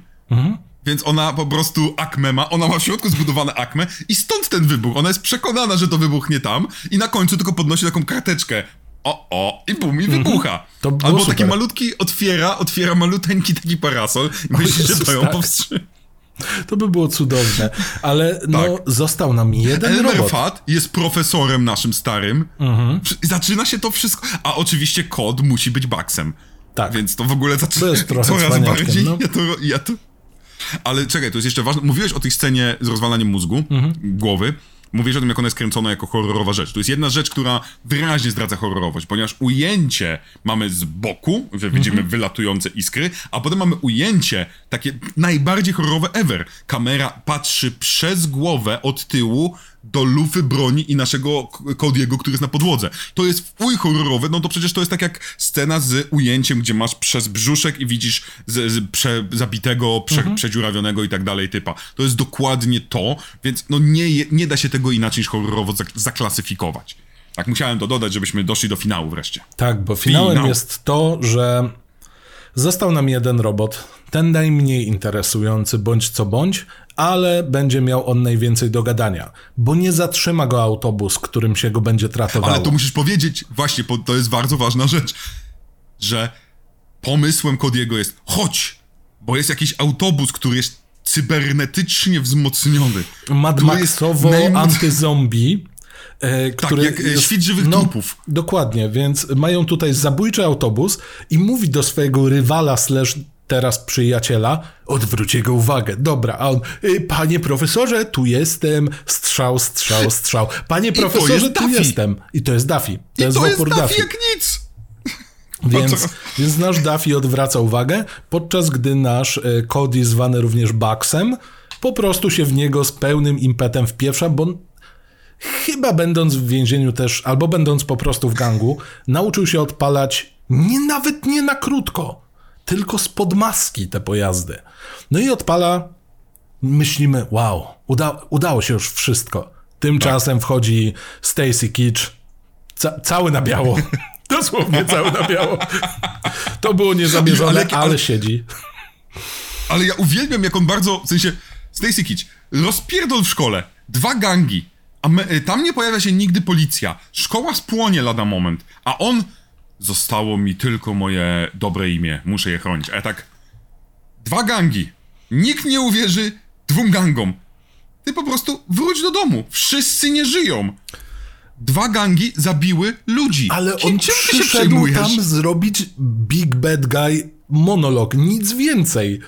Więc ona po prostu akmę ma, ona ma w środku zbudowane akmę i stąd ten wybuch. Ona jest przekonana, że to wybuchnie tam i na końcu tylko podnosi taką karteczkę. O, o, i bum, i wybucha. To było Albo super. taki malutki otwiera, otwiera maluteńki taki parasol i myślisz, że to ją tak. powstrzyma. To by było cudowne. Ale no, Tak. został nam jeden Elmer robot. Fudd jest profesorem naszym starym. Mhm. Zaczyna się to wszystko. A oczywiście kod musi być Baxem. Tak. Więc to w ogóle zaczyna [laughs] coraz bardziej. no. Ja to, ja to... Ale czekaj, to jest jeszcze ważne. Mówiłeś o tej scenie z rozwalaniem mózgu, Mhm. głowy. Mówisz o tym, jak ona jest kręcona jako horrorowa rzecz. To jest jedna rzecz, która wyraźnie zdradza horrorowość, ponieważ ujęcie mamy z boku, że widzimy Mhm. wylatujące iskry, a potem mamy ujęcie takie najbardziej horrorowe ever. Kamera patrzy przez głowę od tyłu do lufy broni i naszego Cody'ego, który jest na podłodze. To jest uj horrorowe, no to przecież to jest tak jak scena z ujęciem, gdzie masz przez brzuszek i widzisz z, z prze, zabitego, prze, przedziurawionego i tak dalej typa. To jest dokładnie to, więc no nie, nie da się tego inaczej niż horrorowo zak- zaklasyfikować. Tak, musiałem to dodać, żebyśmy doszli do finału wreszcie. Tak, bo finałem Finał. jest to, że został nam jeden robot, ten najmniej interesujący bądź co bądź, ale będzie miał on najwięcej do gadania, bo nie zatrzyma go autobus, którym się go będzie tratowało. Ale to musisz powiedzieć, właśnie, to jest bardzo ważna rzecz, że pomysłem Cody'ego jest chodź, bo jest jakiś autobus, który jest cybernetycznie wzmocniony. Mad który jest Maxowo najmoc- antyzombie. E, który jak, e, świt żywych no, trupów. Dokładnie, więc mają tutaj zabójczy autobus i mówi do swojego rywala slash teraz przyjaciela, odwróć jego uwagę. Dobra, a on, y, panie profesorze, tu jestem, strzał, strzał, strzał. Panie profesorze, tu jestem. I to jest Daffy. To I jest to jest opór Duffy Duffy. jak nic! [laughs] Więc, więc nasz Daffy odwraca uwagę, podczas gdy nasz e, Cody, zwany również Bugsem, po prostu się w niego z pełnym impetem wpieprza, bo chyba będąc w więzieniu też, albo będąc po prostu w gangu, nauczył się odpalać nie nawet nie na krótko, tylko spod maski te pojazdy. No i odpala, myślimy, wow, uda, udało się już wszystko. Tymczasem wchodzi Stacy Kitsch, ca- cały na biało. [laughs] Dosłownie cały na biało. To było niezamierzone, Ale ale, ale- siedzi. Ale ja uwielbiam, jak on bardzo, w sensie, Stacy Kitch, rozpierdol w szkole, dwa gangi, a me, y, tam nie pojawia się nigdy policja, szkoła spłonie lada moment, a on, zostało mi tylko moje dobre imię, muszę je chronić, a ja tak, dwa gangi, nikt nie uwierzy dwóm gangom, ty po prostu wróć do domu, wszyscy nie żyją. Dwa gangi zabiły ludzi. Ale Kim, on przyszedł tam zrobić Big Bad Guy monolog, nic więcej.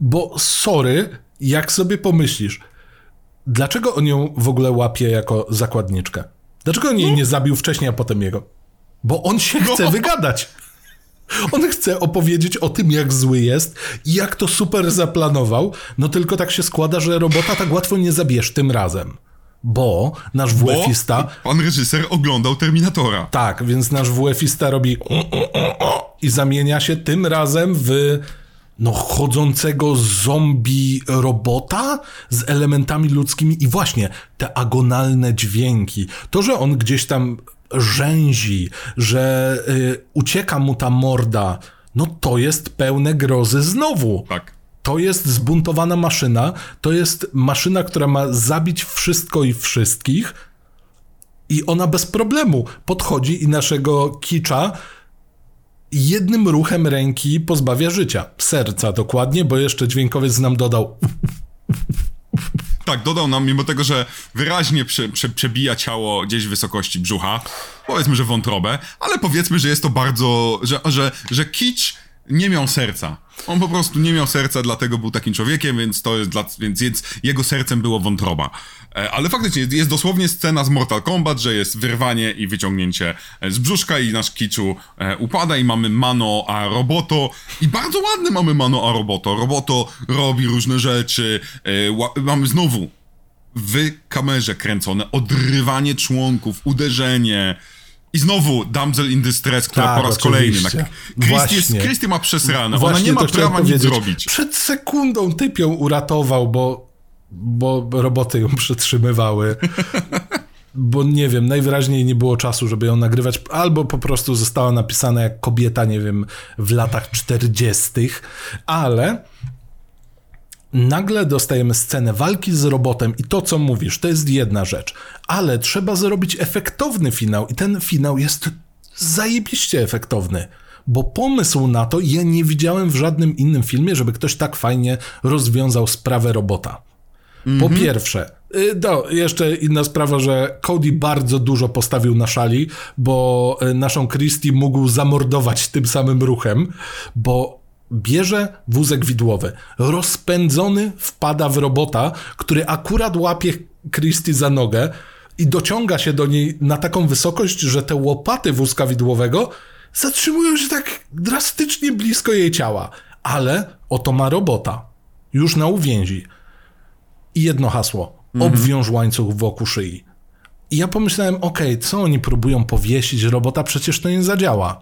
Bo sorry, jak sobie pomyślisz, dlaczego on ją w ogóle łapie jako zakładniczkę? Dlaczego on jej nie zabił wcześniej, a potem jego? Bo on się chce No. wygadać. On chce opowiedzieć o tym, jak zły jest i jak to super zaplanował, no tylko tak się składa, że robota tak łatwo nie zabierz tym razem. Bo nasz WF-ista pan reżyser oglądał Terminatora. tak, więc nasz WF-ista robi i zamienia się tym razem w no chodzącego zombie robota z elementami ludzkimi i właśnie te agonalne dźwięki. To, że on gdzieś tam rzęzi, że y, ucieka mu ta morda, no to jest pełne grozy znowu. Tak. To jest zbuntowana maszyna, to jest maszyna, która ma zabić wszystko i wszystkich. I ona bez problemu podchodzi i naszego kicza jednym ruchem ręki pozbawia życia. Serca dokładnie, bo jeszcze dźwiękowiec nam dodał. Tak, dodał nam, mimo tego, że wyraźnie prze, prze, przebija ciało gdzieś w wysokości brzucha, powiedzmy, że wątrobę, ale powiedzmy, że jest to bardzo, że, że, że Kicz nie miał serca. On po prostu nie miał serca, dlatego był takim człowiekiem, więc to jest dla, więc, więc jego sercem było wątroba. E, Ale faktycznie jest dosłownie scena z Mortal Kombat, że jest wyrwanie i wyciągnięcie e, z brzuszka i nasz Kiczu e, upada i mamy Mano a Roboto i bardzo ładne mamy Mano a Roboto. Roboto robi różne rzeczy, mamy znowu w kamerze kręcone odrywanie członków, uderzenie. I znowu Damsel in Distress, która Tak, po raz oczywiście. kolejny. Christy, jest, Właśnie. Christy ma przesrane, ona nie ma prawa nic zrobić. Przed sekundą typ ją uratował, bo, bo roboty ją przytrzymywały. Bo nie wiem, najwyraźniej nie było czasu, żeby ją nagrywać, albo po prostu została napisana jak kobieta, nie wiem, w latach 40., ale nagle dostajemy scenę walki z robotem i to, co mówisz, to jest jedna rzecz, ale trzeba zrobić efektowny finał i ten finał jest zajebiście efektowny. Bo pomysł na to ja nie widziałem w żadnym innym filmie, żeby ktoś tak fajnie rozwiązał sprawę robota. Po pierwsze, y, no, jeszcze inna sprawa, że Cody bardzo dużo postawił na szali, bo y, naszą Christie mógł zamordować tym samym ruchem, bo bierze wózek widłowy, rozpędzony wpada w robota, który akurat łapie Christie za nogę i dociąga się do niej na taką wysokość, że te łopaty wózka widłowego zatrzymują się tak drastycznie blisko jej ciała. Ale oto ma robota. Już na uwięzi. I jedno hasło. Obwiąż łańcuch wokół szyi. I ja pomyślałem, okej, co oni próbują powiesić robota, przecież to nie zadziała.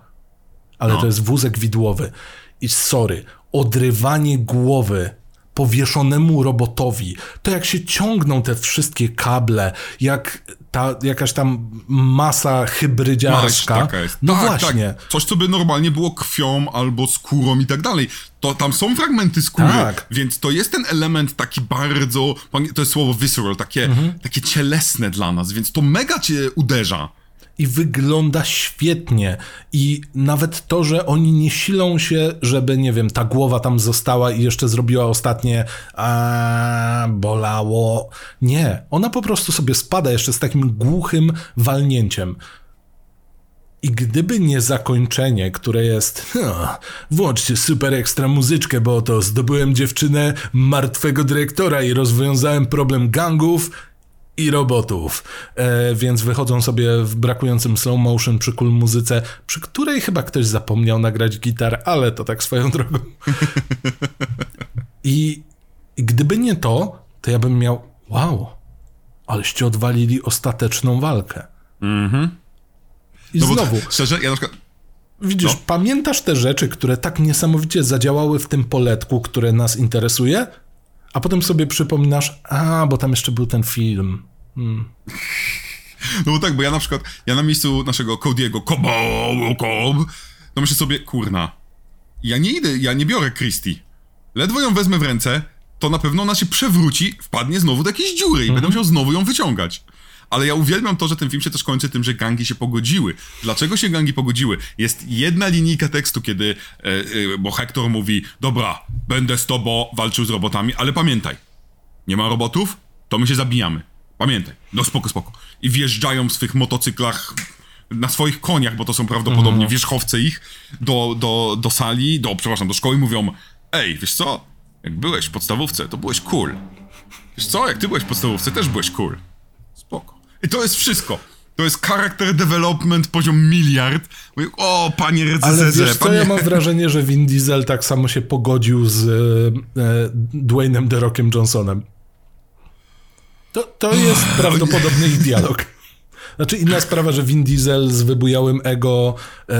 Ale to jest wózek widłowy. I sorry, odrywanie głowy powieszonemu robotowi, to jak się ciągną te wszystkie kable, jak ta jakaś tam masa hybrydziarska. No tak, właśnie. Tak. Coś, co by normalnie było krwią albo skórą i tak dalej. To tam są fragmenty skóry, Tak. więc to jest ten element taki bardzo, to jest słowo visceral, takie, Mhm. takie cielesne dla nas, więc to mega cię uderza. I wygląda świetnie. I nawet to, że oni nie silą się, żeby, nie wiem, ta głowa tam została i jeszcze zrobiła ostatnie a bolało. Nie, ona po prostu sobie spada jeszcze z takim głuchym walnięciem. I gdyby nie zakończenie, które jest "No, włączcie super ekstra muzyczkę, bo to zdobyłem dziewczynę martwego dyrektora i rozwiązałem problem gangów i robotów. E, więc wychodzą sobie w brakującym slow motion przy cool muzyce, przy której chyba ktoś zapomniał nagrać gitar, ale to tak swoją [laughs] drogą. I, I gdyby nie to, to ja bym miał wow, aleście odwalili ostateczną walkę. I No bo znowu, [laughs] szczerze, ja na przykład, widzisz, no. pamiętasz te rzeczy, które tak niesamowicie zadziałały w tym poletku, które nas interesuje? A potem sobie przypominasz, a, bo tam jeszcze był ten film. [laughs] no bo tak, bo ja na przykład, ja na miejscu naszego Cody'ego Kobo, Kob, to myślę sobie, kurna, ja nie idę, ja nie biorę Christie. Ledwo ją wezmę w ręce, to na pewno ona się przewróci, wpadnie znowu do jakiejś dziury i będę musiał znowu ją wyciągać. Ale ja uwielbiam to, że ten film się też kończy tym, że gangi się pogodziły. Dlaczego się gangi pogodziły? Jest jedna linijka tekstu, kiedy, e, e, bo Hector mówi, dobra, będę z tobą walczył z robotami, ale pamiętaj, nie ma robotów, to my się zabijamy. Pamiętaj. No spoko, spoko. I wjeżdżają w swych motocyklach na swoich koniach, bo to są prawdopodobnie wierzchowce ich, do, do, do sali, do, przepraszam, do szkoły mówią Ej, wiesz co? Jak byłeś w podstawówce, to byłeś cool. Wiesz co? Jak ty byłeś w podstawówce, też byłeś cool. I to jest wszystko. To jest character development poziom miliard. Mówię, o, panie Ale recenzerze, wiesz co, panie... ja mam wrażenie, że Vin Diesel tak samo się pogodził z e, e, Dwayne'em The Rockiem Johnsonem. To, to jest [laughs] prawdopodobny ich dialog. Znaczy inna sprawa, że Vin Diesel z wybujałym ego e,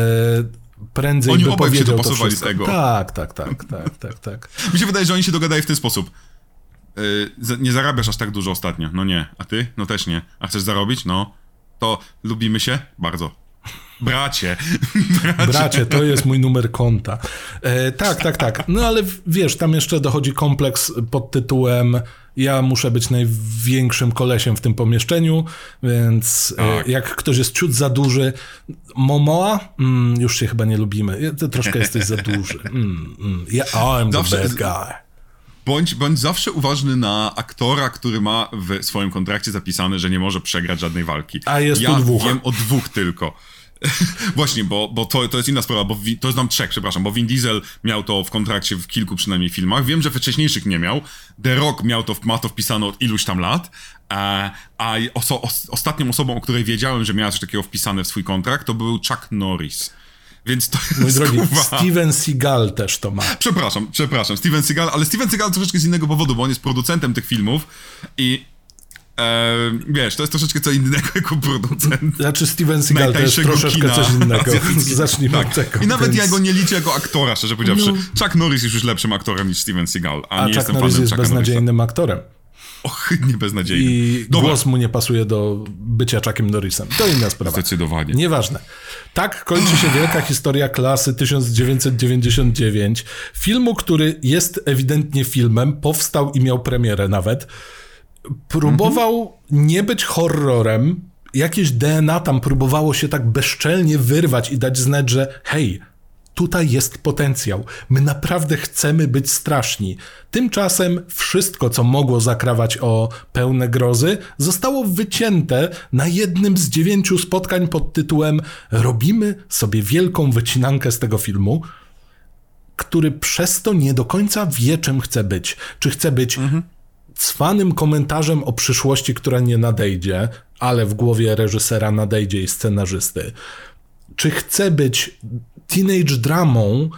prędzej Oni by obaj się powiedział to dopasowali z wszystko. ego. Tak, tak, tak, tak, tak, tak. Mi się wydaje, że oni się dogadali w ten sposób. Za- nie zarabiasz aż tak dużo ostatnio. No nie. A ty? No też nie. A chcesz zarobić? No. To lubimy się? Bardzo. [laughs] Bracie. [laughs] Bracie. Bracie, to jest mój numer konta. E, tak, tak, tak. No ale wiesz, tam jeszcze dochodzi kompleks pod tytułem ja muszę być największym kolesiem w tym pomieszczeniu, więc e, Tak. jak ktoś jest ciut za duży, Momoa, mm, już się chyba nie lubimy. Ty troszkę jesteś za duży. Mm, mm. Ja, I'm the bad guy. Bądź, bądź zawsze uważny na aktora, który ma w swoim kontrakcie zapisane, że nie może przegrać żadnej walki. A jest ja dwóch. wiem o dwóch tylko. [laughs] Właśnie, bo, bo to, to jest inna sprawa, bo to jest nam trzech, przepraszam, bo Vin Diesel miał to w kontrakcie w kilku przynajmniej filmach. Wiem, że we wcześniejszych nie miał. The Rock miał to, ma to wpisane od iluś tam lat. A, a oso, os, ostatnią osobą, o której wiedziałem, że miała coś takiego wpisane w swój kontrakt, to był Chuck Norris. Więc to Mój jest, drogi, kurwa, Steven Seagal też to ma. Przepraszam, przepraszam, Steven Seagal, ale Steven Seagal troszeczkę z innego powodu, bo on jest producentem tych filmów i E, wiesz, to jest troszeczkę co innego jako producent. Znaczy Steven Seagal to jest troszeczkę kina. coś innego. Zacznijmy tak. od tego. I nawet więc... ja go nie liczę jako aktora, szczerze powiedziawszy. No. Chuck Norris jest już lepszym aktorem niż Steven Seagal, a, a nie Chuck jestem Norris fanem jest beznadziejnym Norrisa. aktorem. Ohydnie beznadziejnym. I Dobra. głos mu nie pasuje do bycia Chuckiem Norrisem. To inna sprawa. Zdecydowanie. Nieważne. Tak kończy się wielka historia klasy 1999. Filmu, który jest ewidentnie filmem, powstał i miał premierę nawet. Próbował mhm. nie być horrorem. Jakieś DNA tam próbowało się tak bezczelnie wyrwać i dać znać, że hej, tutaj jest potencjał. My naprawdę chcemy być straszni. Tymczasem wszystko, co mogło zakrawać o pełne grozy, zostało wycięte na jednym z dziewięciu spotkań pod tytułem Robimy sobie wielką wycinankę z tego filmu, który przez to nie do końca wie, czym chce być. Czy chce być mhm. cwanym komentarzem o przyszłości, która nie nadejdzie, ale w głowie reżysera nadejdzie i scenarzysty. Czy chce być teenage dramą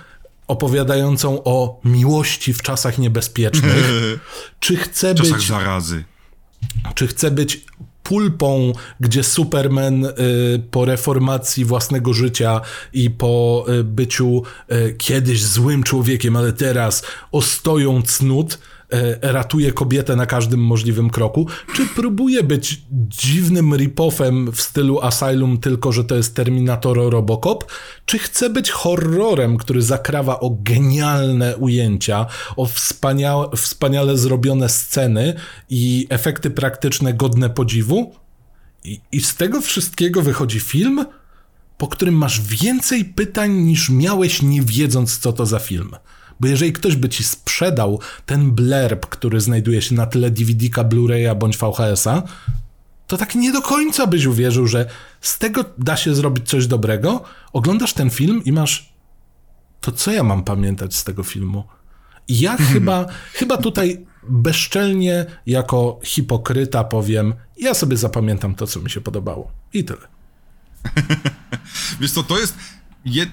opowiadającą o miłości w czasach niebezpiecznych, [laughs] czy chce być... czasach zarazy. Czy chce być pulpą, gdzie Superman y, po reformacji własnego życia i po y, byciu y, kiedyś złym człowiekiem, ale teraz ostoją cnót, ratuje kobietę na każdym możliwym kroku, czy próbuje być dziwnym ripoffem w stylu Asylum, tylko że to jest Terminator Robocop, czy chce być horrorem, który zakrawa o genialne ujęcia, o wspaniałe, wspaniale zrobione sceny i efekty praktyczne godne podziwu? I, I z tego wszystkiego wychodzi film, po którym masz więcej pytań niż miałeś nie wiedząc co to za film. Bo jeżeli ktoś by ci sprzedał ten blerb, który znajduje się na tyle DVD-ka, Blu-raya bądź VHS-a, to tak nie do końca byś uwierzył, że z tego da się zrobić coś dobrego. Oglądasz ten film i masz. To co ja mam pamiętać z tego filmu? I ja mhm. chyba, chyba tutaj bezczelnie, jako hipokryta powiem, ja sobie zapamiętam to, co mi się podobało. I tyle. [laughs] Wiesz co, to jest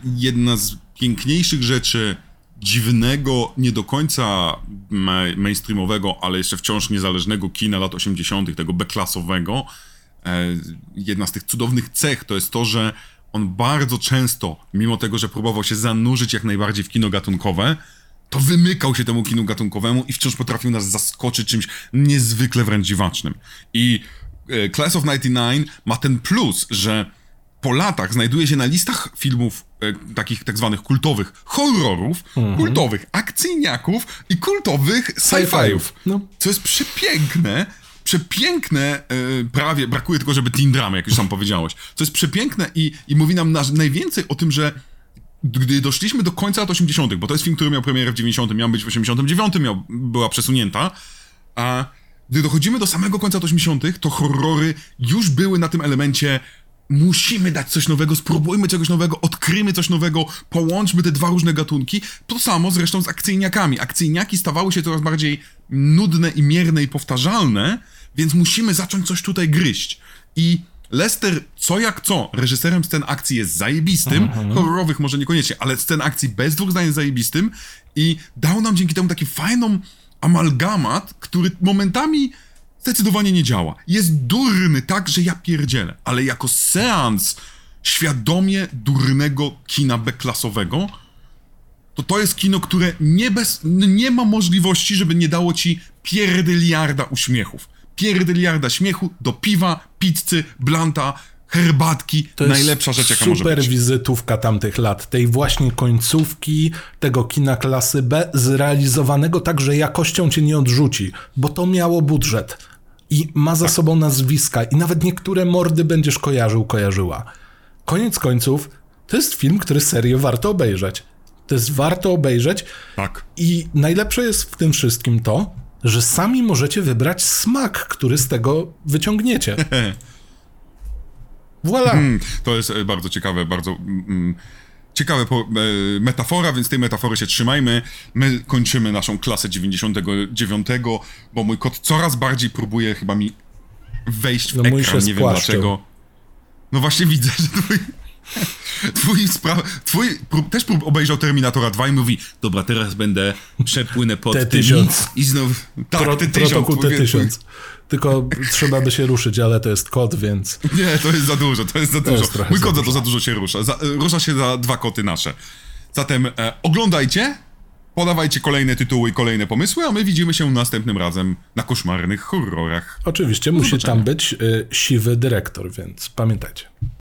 jedna z piękniejszych rzeczy dziwnego, nie do końca mainstreamowego, ale jeszcze wciąż niezależnego kina lat 80., tego beklasowego. E, jedna z tych cudownych cech to jest to, że on bardzo często, mimo tego, że próbował się zanurzyć jak najbardziej w kino gatunkowe, to wymykał się temu kinu gatunkowemu i wciąż potrafił nas zaskoczyć czymś niezwykle wręcz dziwacznym. I e, Class of 99 ma ten plus, że po latach znajduje się na listach filmów e, takich tak zwanych kultowych horrorów, mhm. kultowych akcyjniaków i kultowych sci-fiów. No. Co jest przepiękne, przepiękne, e, prawie, brakuje tylko, żeby teen drama, jak już sam powiedziałeś. Co jest przepiękne i, i mówi nam na, najwięcej o tym, że gdy doszliśmy do końca lat 80., bo to jest film, który miał premierę w 90., miał być w 89, miał, była przesunięta, a gdy dochodzimy do samego końca lat 80., to horrory już były na tym elemencie musimy dać coś nowego, spróbujmy czegoś nowego, odkryjmy coś nowego, połączmy te dwa różne gatunki. To samo zresztą z akcyjniakami. Akcyjniaki stawały się coraz bardziej nudne i mierne i powtarzalne, więc musimy zacząć coś tutaj gryźć. I Lester, co jak co, reżyserem scen akcji jest zajebistym, mhm. horrorowych może niekoniecznie, ale scen akcji bez dwóch zdań zajebistym i dał nam dzięki temu taki fajną amalgamat, który momentami zdecydowanie nie działa. Jest durny tak, że ja pierdzielę, ale jako seans świadomie durnego kina beklasowego, to to jest kino, które nie, bez, nie ma możliwości, żeby nie dało ci pierdyliarda uśmiechów. Pierdyliarda śmiechu do piwa, pizzy, blanta, herbatki, to najlepsza rzecz, jaka może być. super wizytówka tamtych lat, tej właśnie końcówki tego kina klasy B, zrealizowanego tak, że jakością cię nie odrzuci, bo to miało budżet i ma za sobą nazwiska i nawet niektóre mordy będziesz kojarzył, kojarzyła. Koniec końców, to jest film, który serio warto obejrzeć. To jest warto obejrzeć. Tak. I najlepsze jest w tym wszystkim to, że sami możecie wybrać smak, który z tego wyciągniecie. [laughs] Voilà. Hmm, to jest e, bardzo ciekawe, bardzo mm, mm ciekawa e, metafora, więc tej metafory się trzymajmy. My kończymy naszą klasę 99, bo mój kot coraz bardziej próbuje chyba mi wejść w no ekran, nie wiem dlaczego. No właśnie widzę, że twój... Twój, spra- twój prób, też prób obejrzał Terminatora 2 i mówi, dobra, teraz będę przepłynę pod T1000. tymi i znowu... Tak, Pro, T1000. protokół twój- T1000. Tylko trzeba by się ruszyć, ale to jest kod, więc Nie, to jest za dużo, to jest za dużo. jest Mój kot za to za dużo się rusza. Za, rusza się za dwa koty nasze. Zatem e, oglądajcie, podawajcie kolejne tytuły i kolejne pomysły, a my widzimy się następnym razem na koszmarnych horrorach. oczywiście musi tam być y, siwy dyrektor, więc pamiętajcie.